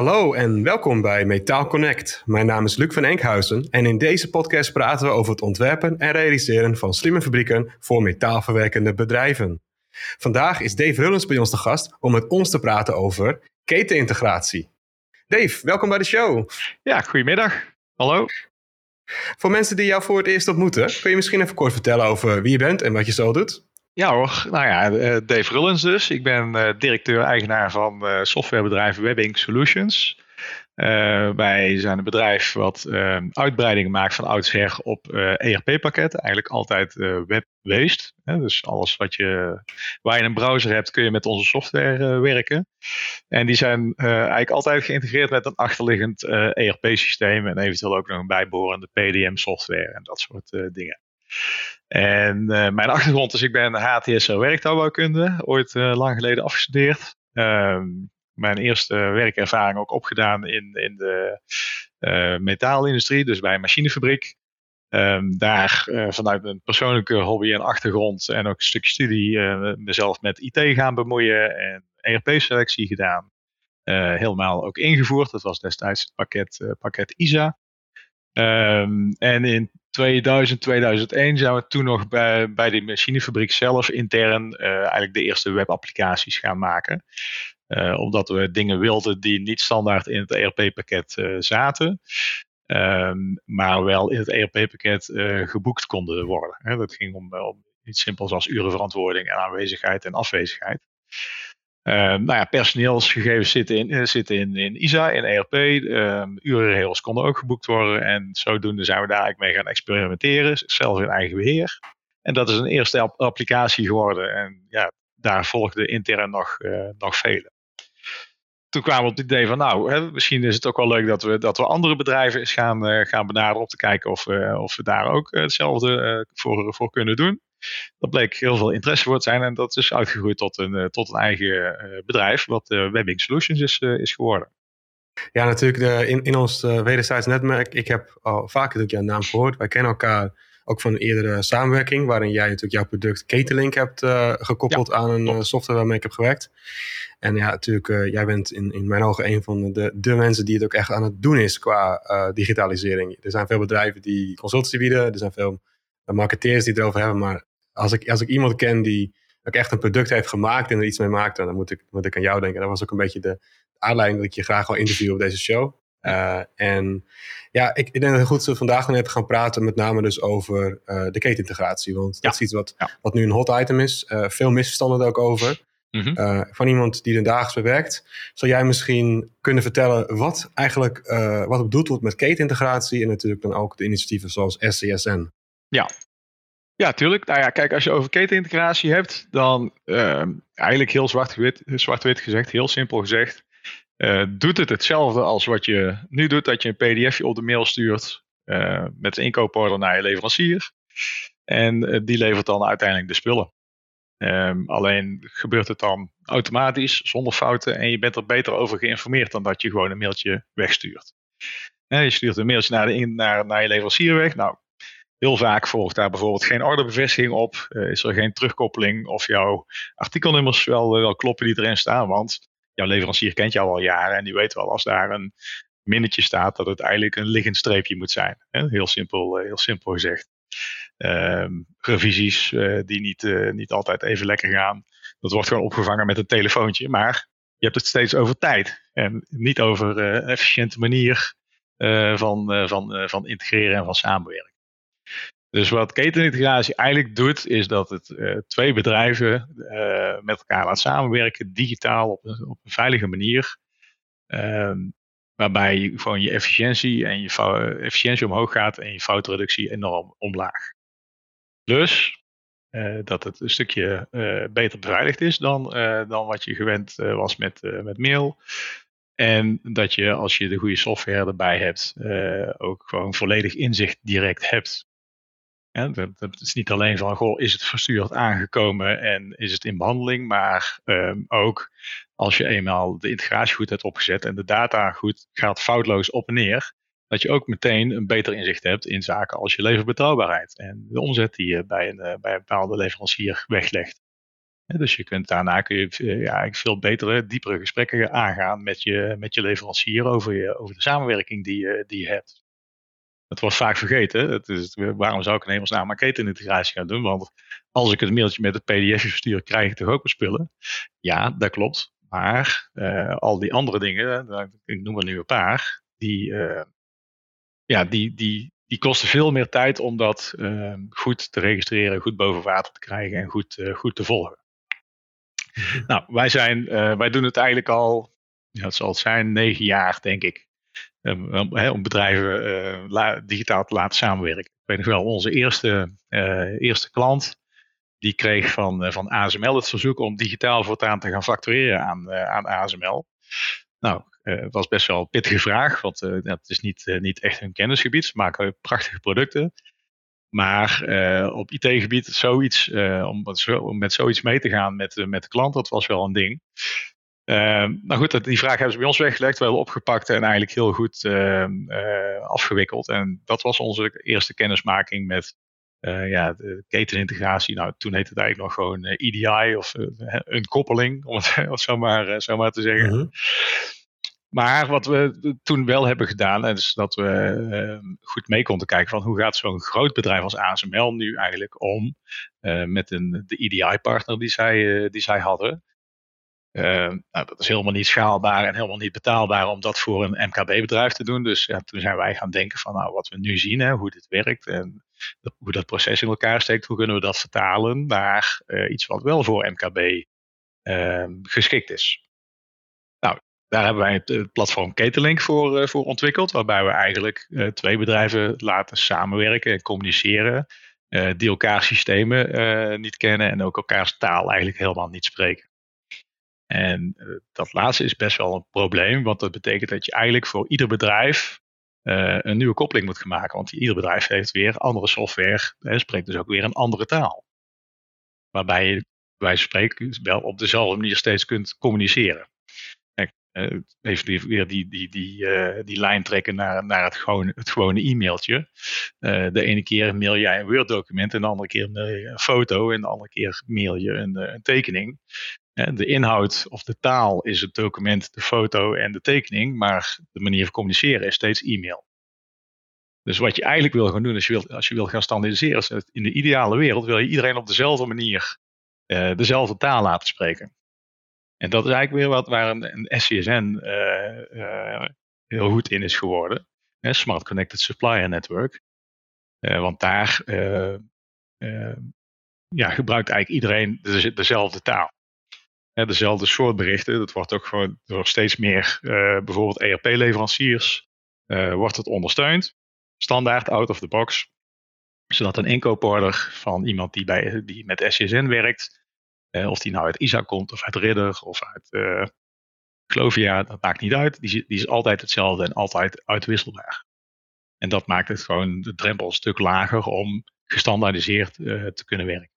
Hallo en welkom bij Metaal Connect. Mijn naam is Luc van Enkhuizen en in deze podcast praten we over het ontwerpen en realiseren van slimme fabrieken voor metaalverwerkende bedrijven. Vandaag is Dave Rullens bij ons te gast om met ons te praten over ketenintegratie. Dave, welkom bij de show. Ja, goedemiddag. Hallo. Voor mensen die jou voor het eerst ontmoeten, kun je misschien even kort vertellen over wie je bent en wat je zo doet? Ja hoor, nou ja, eh, Dave Rullens dus. Ik ben uh, directeur-eigenaar van uh, softwarebedrijf Webbing Solutions. wij zijn een bedrijf wat uitbreidingen maakt van oudsher op ERP-pakketten. Eigenlijk altijd web-based. Dus alles wat je, waar je een browser hebt, kun je met onze software werken. En die zijn eigenlijk altijd geïntegreerd met een achterliggend ERP-systeem. En eventueel ook nog een bijbehorende PDM-software en dat soort dingen. En uh, mijn achtergrond is, ik ben HTSO werktuigbouwkunde, ooit uh, lang geleden afgestudeerd. Uh, mijn eerste werkervaring ook opgedaan in, in de uh, metaalindustrie, dus bij een machinefabriek. Um, daar vanuit een persoonlijke hobby en achtergrond en ook een stukje studie mezelf met IT gaan bemoeien en ERP-selectie gedaan. helemaal ook ingevoerd. Dat was destijds het pakket, pakket ISA. Um, en in 2000, 2001 zijn we toen nog bij, bij de machinefabriek zelf intern uh, eigenlijk de eerste webapplicaties gaan maken. Uh, omdat we dingen wilden die niet standaard in het ERP-pakket uh, zaten. Um, maar wel in het ERP-pakket geboekt konden worden. Hè. Dat ging om, om iets simpels als urenverantwoording en aanwezigheid en afwezigheid. Uh, nou ja, personeelsgegevens zitten in, uh, zitten in, in ISA, in ERP. Uh, urenregels konden ook geboekt worden. En zodoende zijn we daar eigenlijk mee gaan experimenteren. Zelf in eigen beheer. En dat is een eerste applicatie geworden. En ja, daar volgden intern nog, uh, nog vele. Toen kwamen we op het idee van, nou, hè, misschien is het ook wel leuk dat we, dat we andere bedrijven eens gaan, uh, gaan benaderen om te kijken of, of we daar ook hetzelfde voor, voor kunnen doen. Dat bleek heel veel interesse voor te zijn en dat is uitgegroeid tot een, eh, tot een eigen eh, bedrijf, wat uh, Webbing Solutions is, is geworden. Ja, natuurlijk de, in, in ons uh, wederzijds netwerk. Ik heb al vaker natuurlijk jouw naam gehoord. Wij kennen elkaar ook van een eerdere samenwerking, waarin jij natuurlijk jouw product Caterlink hebt uh, gekoppeld aan een software waarmee ik heb gewerkt. En ja, natuurlijk, uh, jij bent in, in mijn ogen een van de, de mensen die het ook echt aan het doen is qua digitalisering. Er zijn veel bedrijven die consultancy bieden, er zijn veel marketeers die het erover hebben, maar als ik, als ik iemand ken die ook echt een product heeft gemaakt en er iets mee maakt, dan moet ik, moet ik aan jou denken. Dat was ook een beetje de aanleiding dat ik je graag wil interviewen op deze show. Uh, en ja, ik, ik denk dat het goed is dat we vandaag dan even gaan praten, met name dus over uh, de ketenintegratie. Want dat is iets wat, ja. wat nu een hot item is. Uh, veel misverstanden er ook over. Mm -hmm. van iemand die er dagelijks bewerkt. Zou jij misschien kunnen vertellen wat eigenlijk wat bedoeld wordt met ketenintegratie en natuurlijk dan ook de initiatieven zoals SCSN? Ja, ja, tuurlijk. Nou ja, kijk, als je over ketenintegratie hebt, dan uh, eigenlijk heel zwart-wit zwart gezegd, heel simpel gezegd, uh, doet het hetzelfde als wat je nu doet, dat je een pdfje op de mail stuurt uh, met een inkooporder naar je leverancier. En die levert dan uiteindelijk de spullen. Um, alleen gebeurt het dan automatisch, zonder fouten, en je bent er beter over geïnformeerd dan dat je gewoon een mailtje wegstuurt. je stuurt een mailtje naar, de, naar, naar je leverancier weg. Nou, Heel vaak volgt daar bijvoorbeeld geen ordebevestiging op. Uh, is er geen terugkoppeling of jouw artikelnummers wel, uh, wel kloppen die erin staan. Want jouw leverancier kent jou al jaren en die weet wel als daar een minnetje staat dat het eigenlijk een liggend streepje moet zijn. Heel, simpel, uh, heel simpel gezegd. Ehm, revisies die niet, niet altijd even lekker gaan. Dat wordt gewoon opgevangen met een telefoontje. Maar je hebt het steeds over tijd en niet over een efficiënte manier van, van, van integreren en van samenwerken. Dus wat ketenintegratie eigenlijk doet, is dat het uh, twee bedrijven uh, met elkaar laat samenwerken, digitaal op een, op een veilige manier. Uh, waarbij je gewoon je efficiëntie en je efficiëntie omhoog gaat en je foutreductie enorm omlaag. Plus uh, dat het een stukje beter beveiligd is dan, dan wat je gewend was met, met mail. En dat je als je de goede software erbij hebt, ook gewoon volledig inzicht direct hebt ja, dat, is niet alleen van, goh, is het verstuurd aangekomen en is het in behandeling, maar um, ook als je eenmaal de integratie goed hebt opgezet en de data goed gaat foutloos op en neer, dat je ook meteen een beter inzicht hebt in zaken als je leverbetrouwbaarheid en de omzet die je bij een, uh, bij een bepaalde leverancier weglegt. Dus je kunt daarna kun je ja, veel betere, diepere gesprekken aangaan met je, met je leverancier over, je, over de samenwerking die, die je hebt. Het wordt vaak vergeten. Het is, waarom zou ik in hemelsnaam marketingintegratie gaan doen? Want als ik het mailtje met het pdf verstuur, krijg ik toch ook mijn spullen? Ja, dat klopt. Maar uh, al die andere dingen, ik noem er nu een paar, die, uh, ja, die, die, die kosten veel meer tijd om dat uh, goed te registreren, goed boven water te krijgen en goed, uh, goed te volgen. Mhm. Nou, wij, zijn, wij doen het eigenlijk al, ja, het zal het zijn, negen jaar denk ik. Om bedrijven digitaal te laten samenwerken. Ik weet nog wel, onze eerste, eerste klant, die kreeg van, van ASML het verzoek om digitaal voortaan te gaan factureren aan, aan ASML. Nou, uh, was best wel een pittige vraag, want uh, het is niet, uh, niet echt hun kennisgebied. Ze maken prachtige producten. Maar op IT-gebied zoiets, om, om, met zoiets mee te gaan met, met de klant, dat was wel een ding. Nou goed, die vraag hebben ze bij ons weggelegd, wel opgepakt en eigenlijk heel goed afgewikkeld. En dat was onze eerste kennismaking met ja, de ketenintegratie. Nou, toen heette het eigenlijk nog gewoon EDI of een koppeling, om het, zo, maar, zo maar te zeggen. Mm maar wat we toen wel hebben gedaan, is dat we uh, goed mee konden kijken van hoe gaat zo'n groot bedrijf als ASML nu eigenlijk om met een, de EDI-partner die, zij, die zij hadden. Ehm, nou, dat is helemaal niet schaalbaar en helemaal niet betaalbaar om dat voor een MKB-bedrijf te doen. Dus ja, toen zijn wij gaan denken van nou, wat we nu zien, hè, hoe dit werkt en hoe dat proces in elkaar steekt, hoe kunnen we dat vertalen naar iets wat wel voor MKB ehm, geschikt is. Daar hebben wij het platform Caterlink voor, uh, voor ontwikkeld, waarbij we eigenlijk twee bedrijven laten samenwerken en communiceren, die elkaar systemen niet kennen en ook elkaars taal eigenlijk helemaal niet spreken. En dat laatste is best wel een probleem, want dat betekent dat je eigenlijk voor ieder bedrijf een nieuwe koppeling moet gaan maken, want ieder bedrijf heeft weer andere software en spreekt dus ook weer een andere taal. Waarbij je bij spreken wel op dezelfde manier steeds kunt communiceren. Even weer die, die, die, uh, die lijn trekken naar, naar het, gewone, het gewone e-mailtje. Uh, de ene keer mail jij een Word-document en de andere keer mail je een foto en de andere keer mail je een, tekening. de inhoud of de taal is het document, de foto en de tekening, maar de manier van communiceren is steeds e-mail. Dus wat je eigenlijk wil gaan doen als je wil, als je wil gaan standaardiseren, is in de ideale wereld wil je iedereen op dezelfde manier dezelfde taal laten spreken. En dat is eigenlijk weer wat waar een, een SCSN uh, uh, heel goed in is geworden. Smart Connected Supplier Network. Uh, want daar ja, gebruikt eigenlijk iedereen de, dezelfde taal. Dezelfde soort berichten. Dat wordt ook door steeds meer bijvoorbeeld ERP-leveranciers wordt het ondersteund. Standaard, out of the box. Zodat een inkooporder van iemand die, bij, die met SCSN werkt of die nou uit ISA komt of uit Ridder of uit uh, Clovia, dat maakt niet uit. Die, die, is altijd hetzelfde en altijd uitwisselbaar. En dat maakt het gewoon de drempel een stuk lager om gestandaardiseerd uh, te kunnen werken.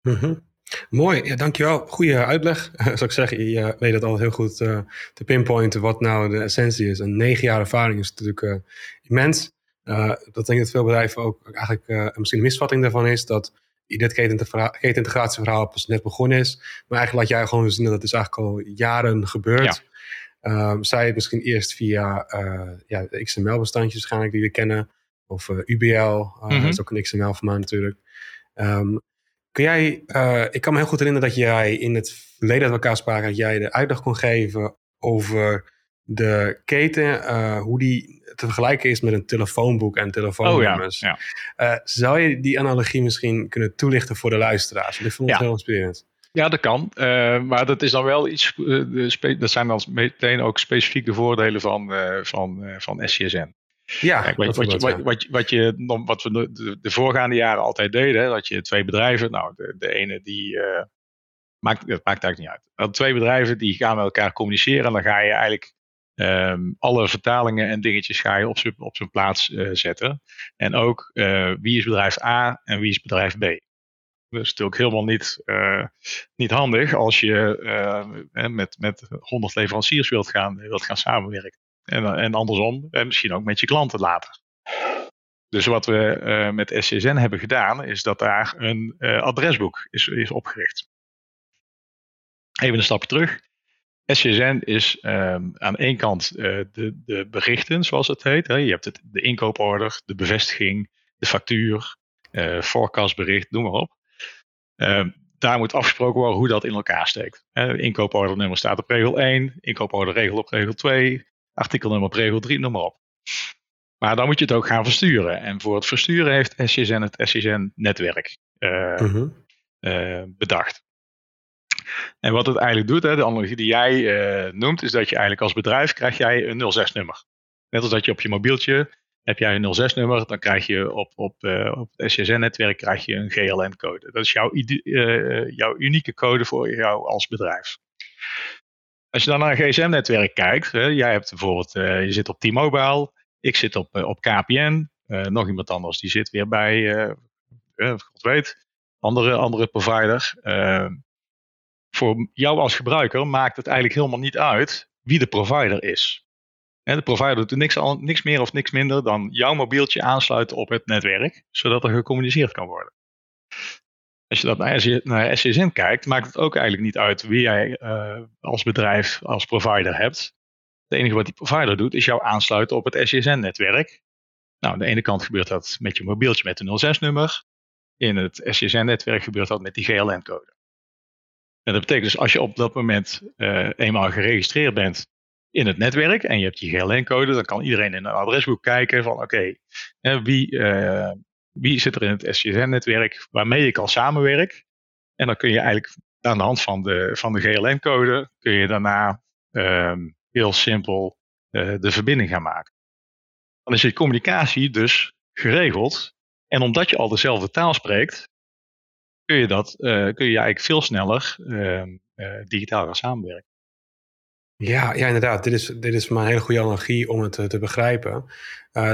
Mm Mooi, ja, dankjewel. Goede uitleg. Zou ik zeggen, je weet het altijd heel goed te pinpointen wat nou de essentie is. Een negen jaar ervaring is natuurlijk immens. dat denk ik dat veel bedrijven ook eigenlijk misschien een misvatting daarvan is. Dat dit ketenintegratieverhaal pas net begonnen is. Maar eigenlijk laat jij gewoon zien dat het is eigenlijk al jaren gebeurd. Ja. Um, zij misschien eerst via uh, ja, XML-bestandjes waarschijnlijk die we kennen. Of uh, UBL, mm -hmm. dat is ook een XML-formaat natuurlijk. Um, kun jij, ik kan me heel goed herinneren dat jij in het verleden uit elkaar spraken, dat jij de uitleg kon geven over de keten, uh, hoe die te vergelijken is met een telefoonboek en telefoonnummers. Oh, ja, ja. Uh, zou je die analogie misschien kunnen toelichten voor de luisteraars? Ik vond het heel inspirerend. Ja, dat kan. Uh, maar dat is dan wel iets. Uh, dat zijn dan meteen ook specifieke voordelen van, uh, van, van SCSN. Ja, Kijk, wat, wat, je, wat, wat, wat, je, wat we de, de, voorgaande jaren altijd deden, dat je twee bedrijven, nou, de, de ene die. maakt, dat maakt eigenlijk niet uit. Twee bedrijven die gaan met elkaar communiceren en dan ga je eigenlijk Um, alle vertalingen en dingetjes ga je op zijn op zijn plaats uh, zetten. En ook uh, wie is bedrijf A en wie is bedrijf B. Dat is natuurlijk helemaal niet, uh, niet handig als je met, met 100 leveranciers wilt gaan, wilt gaan samenwerken. En, en andersom, en misschien ook met je klanten later. Dus wat we met SCSN hebben gedaan, is dat daar een adresboek is, is opgericht. Even een stapje terug. SCSN is ehm, aan één kant uh, de, de berichten, zoals het heet. Hè. Je hebt het, de inkooporder, de bevestiging, de factuur, uh, forecastbericht, noem maar op. Ehm, daar moet afgesproken worden hoe dat in elkaar steekt. Inkooporder staat op regel 1, inkooporderregel op regel 2, artikelnummer op regel 3, noem maar op. Maar dan moet je het ook gaan versturen. En voor het versturen heeft SCSN het SCSN-netwerk uh -huh. bedacht. En wat het eigenlijk doet, hè, de analogie die jij uh, noemt, is dat je eigenlijk als bedrijf krijg jij een 06-nummer. Net als dat je op je mobieltje heb jij een 06-nummer, dan krijg je op, op, uh, op het SCSN-netwerk krijg je een GLN-code. Dat is jouw, uh, jouw unieke code voor jou als bedrijf. Als je dan naar een GSM-netwerk kijkt, hè, jij hebt bijvoorbeeld, je zit op T-Mobile, ik zit op, op KPN, nog iemand anders die zit weer bij, God weet, andere, andere provider voor jou als gebruiker maakt het eigenlijk helemaal niet uit wie de provider is. de provider doet niks, niks meer of niks minder dan jouw mobieltje aansluiten op het netwerk, zodat er gecommuniceerd kan worden. Als je dat naar, SSN kijkt, maakt het ook eigenlijk niet uit wie jij uh, als bedrijf, als provider hebt. Het enige wat die provider doet, is jou aansluiten op het SSN-netwerk. Nou, aan de ene kant gebeurt dat met je mobieltje met een 06-nummer. In het SSN-netwerk gebeurt dat met die GLN-code. Dat betekent dus als je op dat moment uh, eenmaal geregistreerd bent in het netwerk en je hebt die GLN-code, dan kan iedereen in een adresboek kijken van oké, wie, uh, wie zit er in het SCSN-netwerk waarmee ik al samenwerk. En dan kun je eigenlijk aan de hand van de, van de GLN-code kun je daarna um, heel simpel uh, de verbinding gaan maken. Dan is je communicatie dus geregeld. En omdat je al dezelfde taal spreekt, kun je, dat, uh, kun je eigenlijk veel sneller uh, uh, digitaal gaan samenwerken. Ja, ja, inderdaad. Dit is, dit is maar een hele goede analogie om het te begrijpen.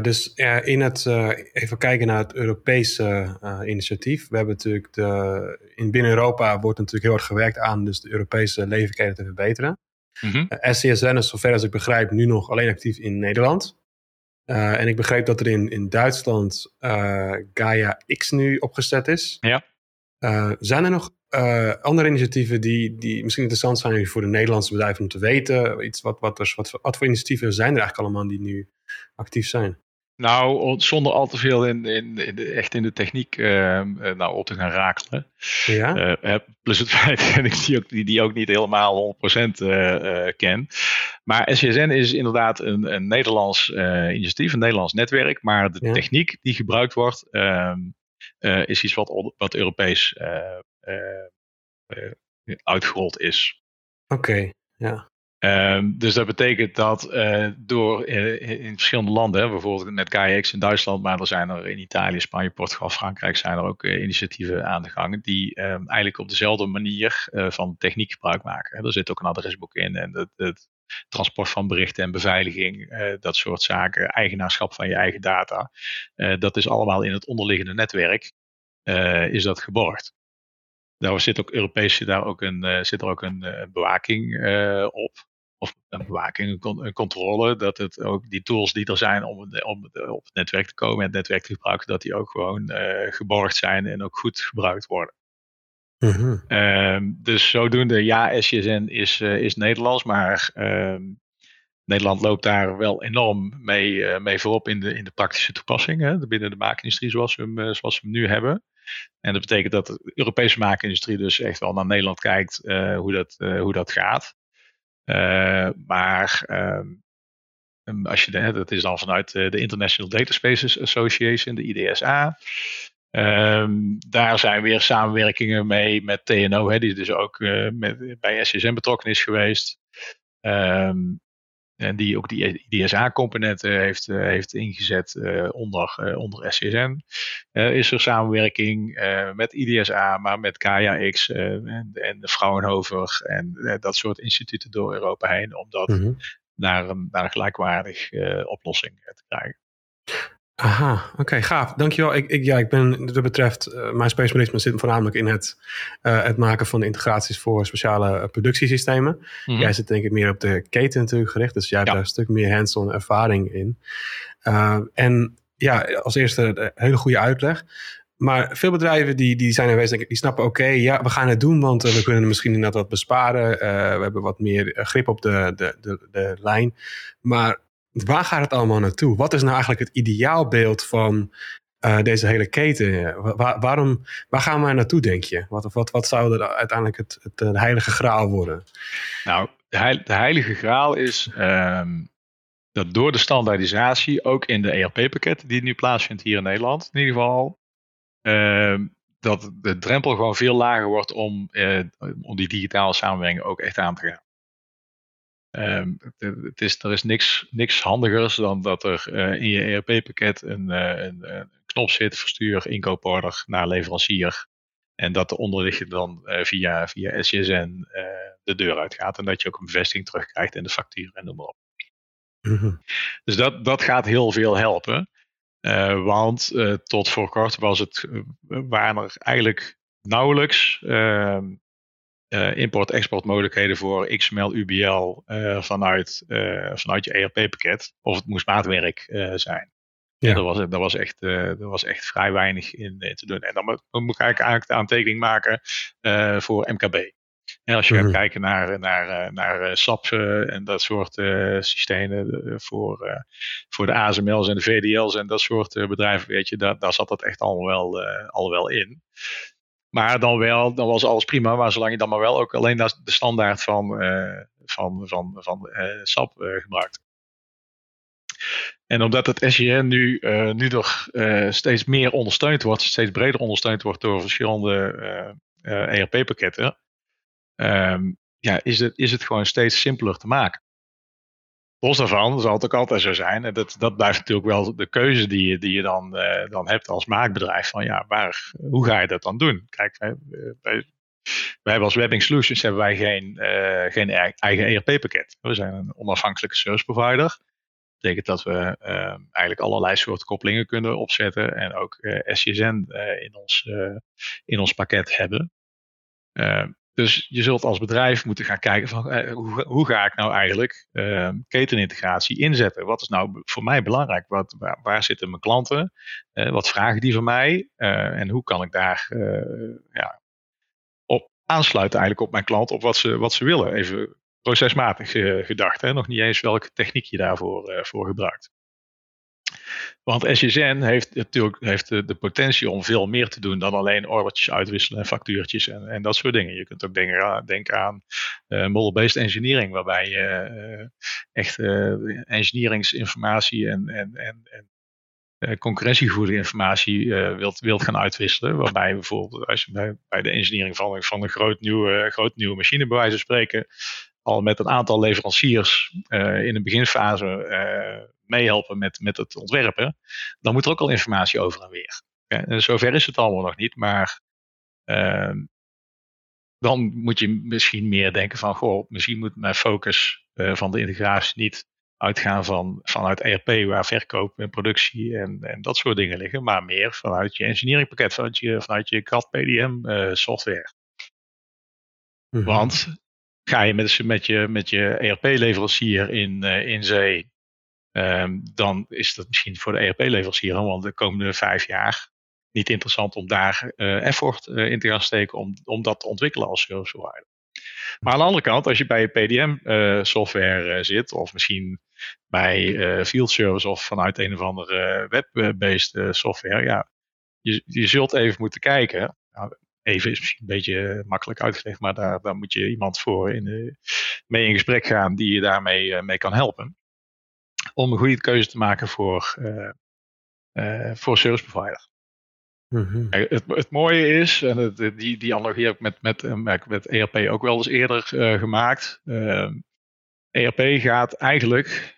dus in het, even kijken naar het Europese initiatief. We hebben natuurlijk de, in binnen Europa wordt natuurlijk heel erg gewerkt aan dus de Europese leefbaarheid te verbeteren. Mm -hmm. SCSN is zover als ik begrijp nu nog alleen actief in Nederland. en ik begreep dat er in, in Duitsland Gaia X nu opgezet is. Ja. Uh, zijn er nog uh, andere initiatieven die, die misschien interessant zijn voor de Nederlandse bedrijven om te weten? Iets wat, wat, er, wat, wat voor initiatieven zijn er eigenlijk allemaal die nu actief zijn? Nou, zonder al te veel in, in, in de, echt in de techniek uh, nou, op te gaan rakelen. Ja? Uh, plus het feit dat ik die ook, die, die ook niet helemaal 100% uh, ken. Maar SCSN is inderdaad een, een Nederlands initiatief, een Nederlands netwerk. Maar de ja. techniek die gebruikt wordt, ehm, is iets wat, wat Europees uh, uh, uitgerold is. Oké, okay, ja. Um, dus dat betekent dat door in, in, verschillende landen, hè, bijvoorbeeld met KX in Duitsland, maar er zijn er in Italië, Spanje, Portugal, Frankrijk zijn er ook initiatieven aan de gang die um, eigenlijk op dezelfde manier van techniek gebruik maken. Er zit ook een adresboek in en het transport van berichten en beveiliging, uh, dat soort zaken, eigenaarschap van je eigen data. Uh, dat is allemaal in het onderliggende netwerk, uh, is dat geborgd. Daar zit ook Europees daar ook een, zit er ook een bewaking op. Of een bewaking, een, controle. Dat het ook die tools die er zijn om, om op het netwerk te komen en het netwerk te gebruiken, dat die ook gewoon geborgd zijn en ook goed gebruikt worden. -hmm. dus zodoende, ja, SJSN is, uh, is Nederlands, maar uh, Nederland loopt daar wel enorm mee, uh, mee voorop in de, in de praktische toepassing. Hè, binnen de maakindustrie zoals we, hem, eh, zoals we hem nu hebben. En dat betekent dat de Europese maakindustrie dus echt wel naar Nederland kijkt hoe, dat, hoe dat gaat. maar ehm, als je dat is dan vanuit de International Data Spaces Association, de IDSA. Um, daar zijn weer samenwerkingen mee met TNO, hè, die dus ook uh, met, bij SSM betrokken is geweest. Um, en die ook die IDSA-componenten heeft, uh, heeft ingezet uh, onder, onder SCSN. is er samenwerking met IDSA, maar met KAX en, en de Fraunhofer en dat soort instituten door Europa heen, om dat mm -hmm. naar, een, naar een gelijkwaardig oplossing te krijgen. Aha, oké, gaaf. Dankjewel. Ik, ik, ja, ik ben, dat betreft, uh, mijn specialisme zit voornamelijk in het, uh, het maken van integraties voor speciale uh, productiesystemen. Mm -hmm. Jij zit denk ik meer op de keten natuurlijk gericht, dus jij hebt ja. daar een stuk meer hands-on ervaring in. en ja, als eerste een hele goede uitleg. maar veel bedrijven die, die zijn er die snappen oké, ja, we gaan het doen, want we kunnen misschien inderdaad wat besparen. we hebben wat meer grip op de, de, de, de lijn. Maar waar gaat het allemaal naartoe? Wat is nou eigenlijk het ideaalbeeld van uh, deze hele keten? Waar, waarom, waar gaan we naartoe, denk je? Wat, wat, wat zou er uiteindelijk het, het, de heilige graal worden? Nou, de, heilige graal is um, dat door de standaardisatie, ook in de ERP-pakketten die nu plaatsvindt hier in Nederland, in ieder geval, um, dat de drempel gewoon veel lager wordt om, uh, om die digitale samenwerking ook echt aan te gaan. Um, het, is, er is niks, niks handigers dan dat er uh, in je ERP-pakket een, uh, een, een, knop zit, verstuur inkooporder naar leverancier. En dat de onderliggende dan uh, via, via SJSN de deur uitgaat. En dat je ook een bevestiging terugkrijgt in de factuur en noem maar op. Mm Dus dat, dat gaat heel veel helpen. want tot voor kort was het, waren er eigenlijk nauwelijks ehm, uh, import-export mogelijkheden voor XML, UBL uh, vanuit, uh, vanuit je ERP-pakket. Of het moest maatwerk zijn. Ja. Er, was, er, was echt, er was echt vrij weinig in, te doen. En dan moet, dan moet ik eigenlijk de aantekening maken voor MKB. En als je gaat kijken naar, naar, naar SAP en dat soort systemen voor, voor de ASML's en de VDL's en dat soort bedrijven, weet je, daar, daar zat dat echt allemaal wel, al wel in. Maar dan wel, dan was alles prima. Maar zolang je dan maar wel ook alleen de standaard van, uh, van, van, van uh, SAP uh, gebruikt. En omdat het SJN nu, nu nog steeds meer ondersteund wordt, steeds breder ondersteund wordt door verschillende ERP-pakketten, um, ja, is, het, is het gewoon steeds simpeler te maken. Los daarvan zal het ook altijd zo zijn. En dat, dat blijft natuurlijk wel de keuze die je, die je dan, uh, dan hebt als maakbedrijf. Van ja, waar, hoe ga je dat dan doen? Kijk, wij, wij, hebben als Webbing Solutions hebben wij geen, uh, geen eigen ERP-pakket. We zijn een onafhankelijke service provider. Dat betekent dat we uh, eigenlijk allerlei soorten koppelingen kunnen opzetten. En ook SCSN in, ons, in ons pakket hebben. Dus je zult als bedrijf moeten gaan kijken van eh, hoe, hoe, ga ik nou eigenlijk uh, ketenintegratie inzetten? Wat is nou voor mij belangrijk? Wat, waar, zitten mijn klanten? Uh, wat vragen die van mij? Uh, en hoe kan ik daar ja, op aansluiten eigenlijk op mijn klant, op wat ze, wat ze willen? Even procesmatig gedacht, hè? nog niet eens welke techniek je daarvoor voor gebruikt. Want SJSN heeft natuurlijk heeft de, potentie om veel meer te doen dan alleen ordertjes uitwisselen en factuurtjes en, en dat soort dingen. Je kunt ook denken, denken aan uh, model-based engineering, waarbij je uh, echt uh, engineeringsinformatie en, en, en, en concurrentiegevoelige informatie wilt, wilt gaan uitwisselen. Waarbij bijvoorbeeld als je bij, bij de engineering van, van een groot nieuwe, groot nieuwe machine bij wijze van spreken al met een aantal leveranciers in de beginfase meehelpen met, met het ontwerpen, dan moet er ook al informatie over en weer. Ja, zover is het allemaal nog niet, maar uh, dan moet je misschien meer denken van, goh, misschien moet mijn focus uh, van de integratie niet uitgaan van, vanuit ERP, waar verkoop en productie en, en dat soort dingen liggen, maar meer vanuit je engineeringpakket, vanuit je, vanuit je CAD PDM uh, software. Mm -hmm. Want ga je met, met je, met je ERP-leverancier in, uh, in zee Um, dan is dat misschien voor de ERP-leverancier want de komende vijf jaar niet interessant om daar uh, effort uh, in te gaan steken om, om dat te ontwikkelen als service provider. Maar aan de andere kant, als je bij PDM-software uh, zit, of misschien bij field service of vanuit een of andere web-based software, ja, je, je zult even moeten kijken. Nou, even is misschien een beetje makkelijk uitgelegd, maar daar, daar moet je iemand voor in mee in gesprek gaan die je daarmee mee kan helpen om een goede keuze te maken voor, uh, uh, voor service provider. Mm-hmm. het, het, mooie is, en het, die, die analogie heb ik met, met, eh, met, met ERP ook wel eens eerder gemaakt. ERP e gaat eigenlijk